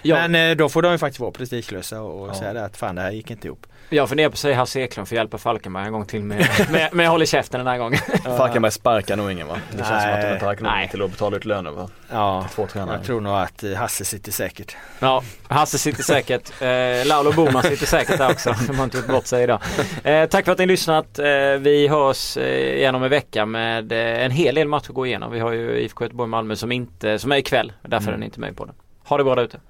Ja. Men eh, då får de ju faktiskt vara prestigelösa och, och ja. säga att fan det här gick inte ihop.
Jag funderar på att säga Hasse Eklund för att hjälpa Falkenberg en gång till med, med, med håller käften den här gången. [LAUGHS]
Falkenberg sparkar nog ingen va? Det känns Nej. som att de inte har ekonomi till att betala ut löner va?
Ja, två tränare. jag tror nog att eh, Hasse sitter säkert.
Ja, Hasse sitter säkert. [LAUGHS] Eh, Laul Boman sitter säkert där också. De har inte gjort bort sig idag. Eh, tack för att ni lyssnat. Eh, vi hörs eh, igen om en vecka med eh, en hel del matcher att gå igenom. Vi har ju IFK Göteborg Malmö som, inte, som är ikväll. Därför mm. är den inte med på den. Ha det bra där ute.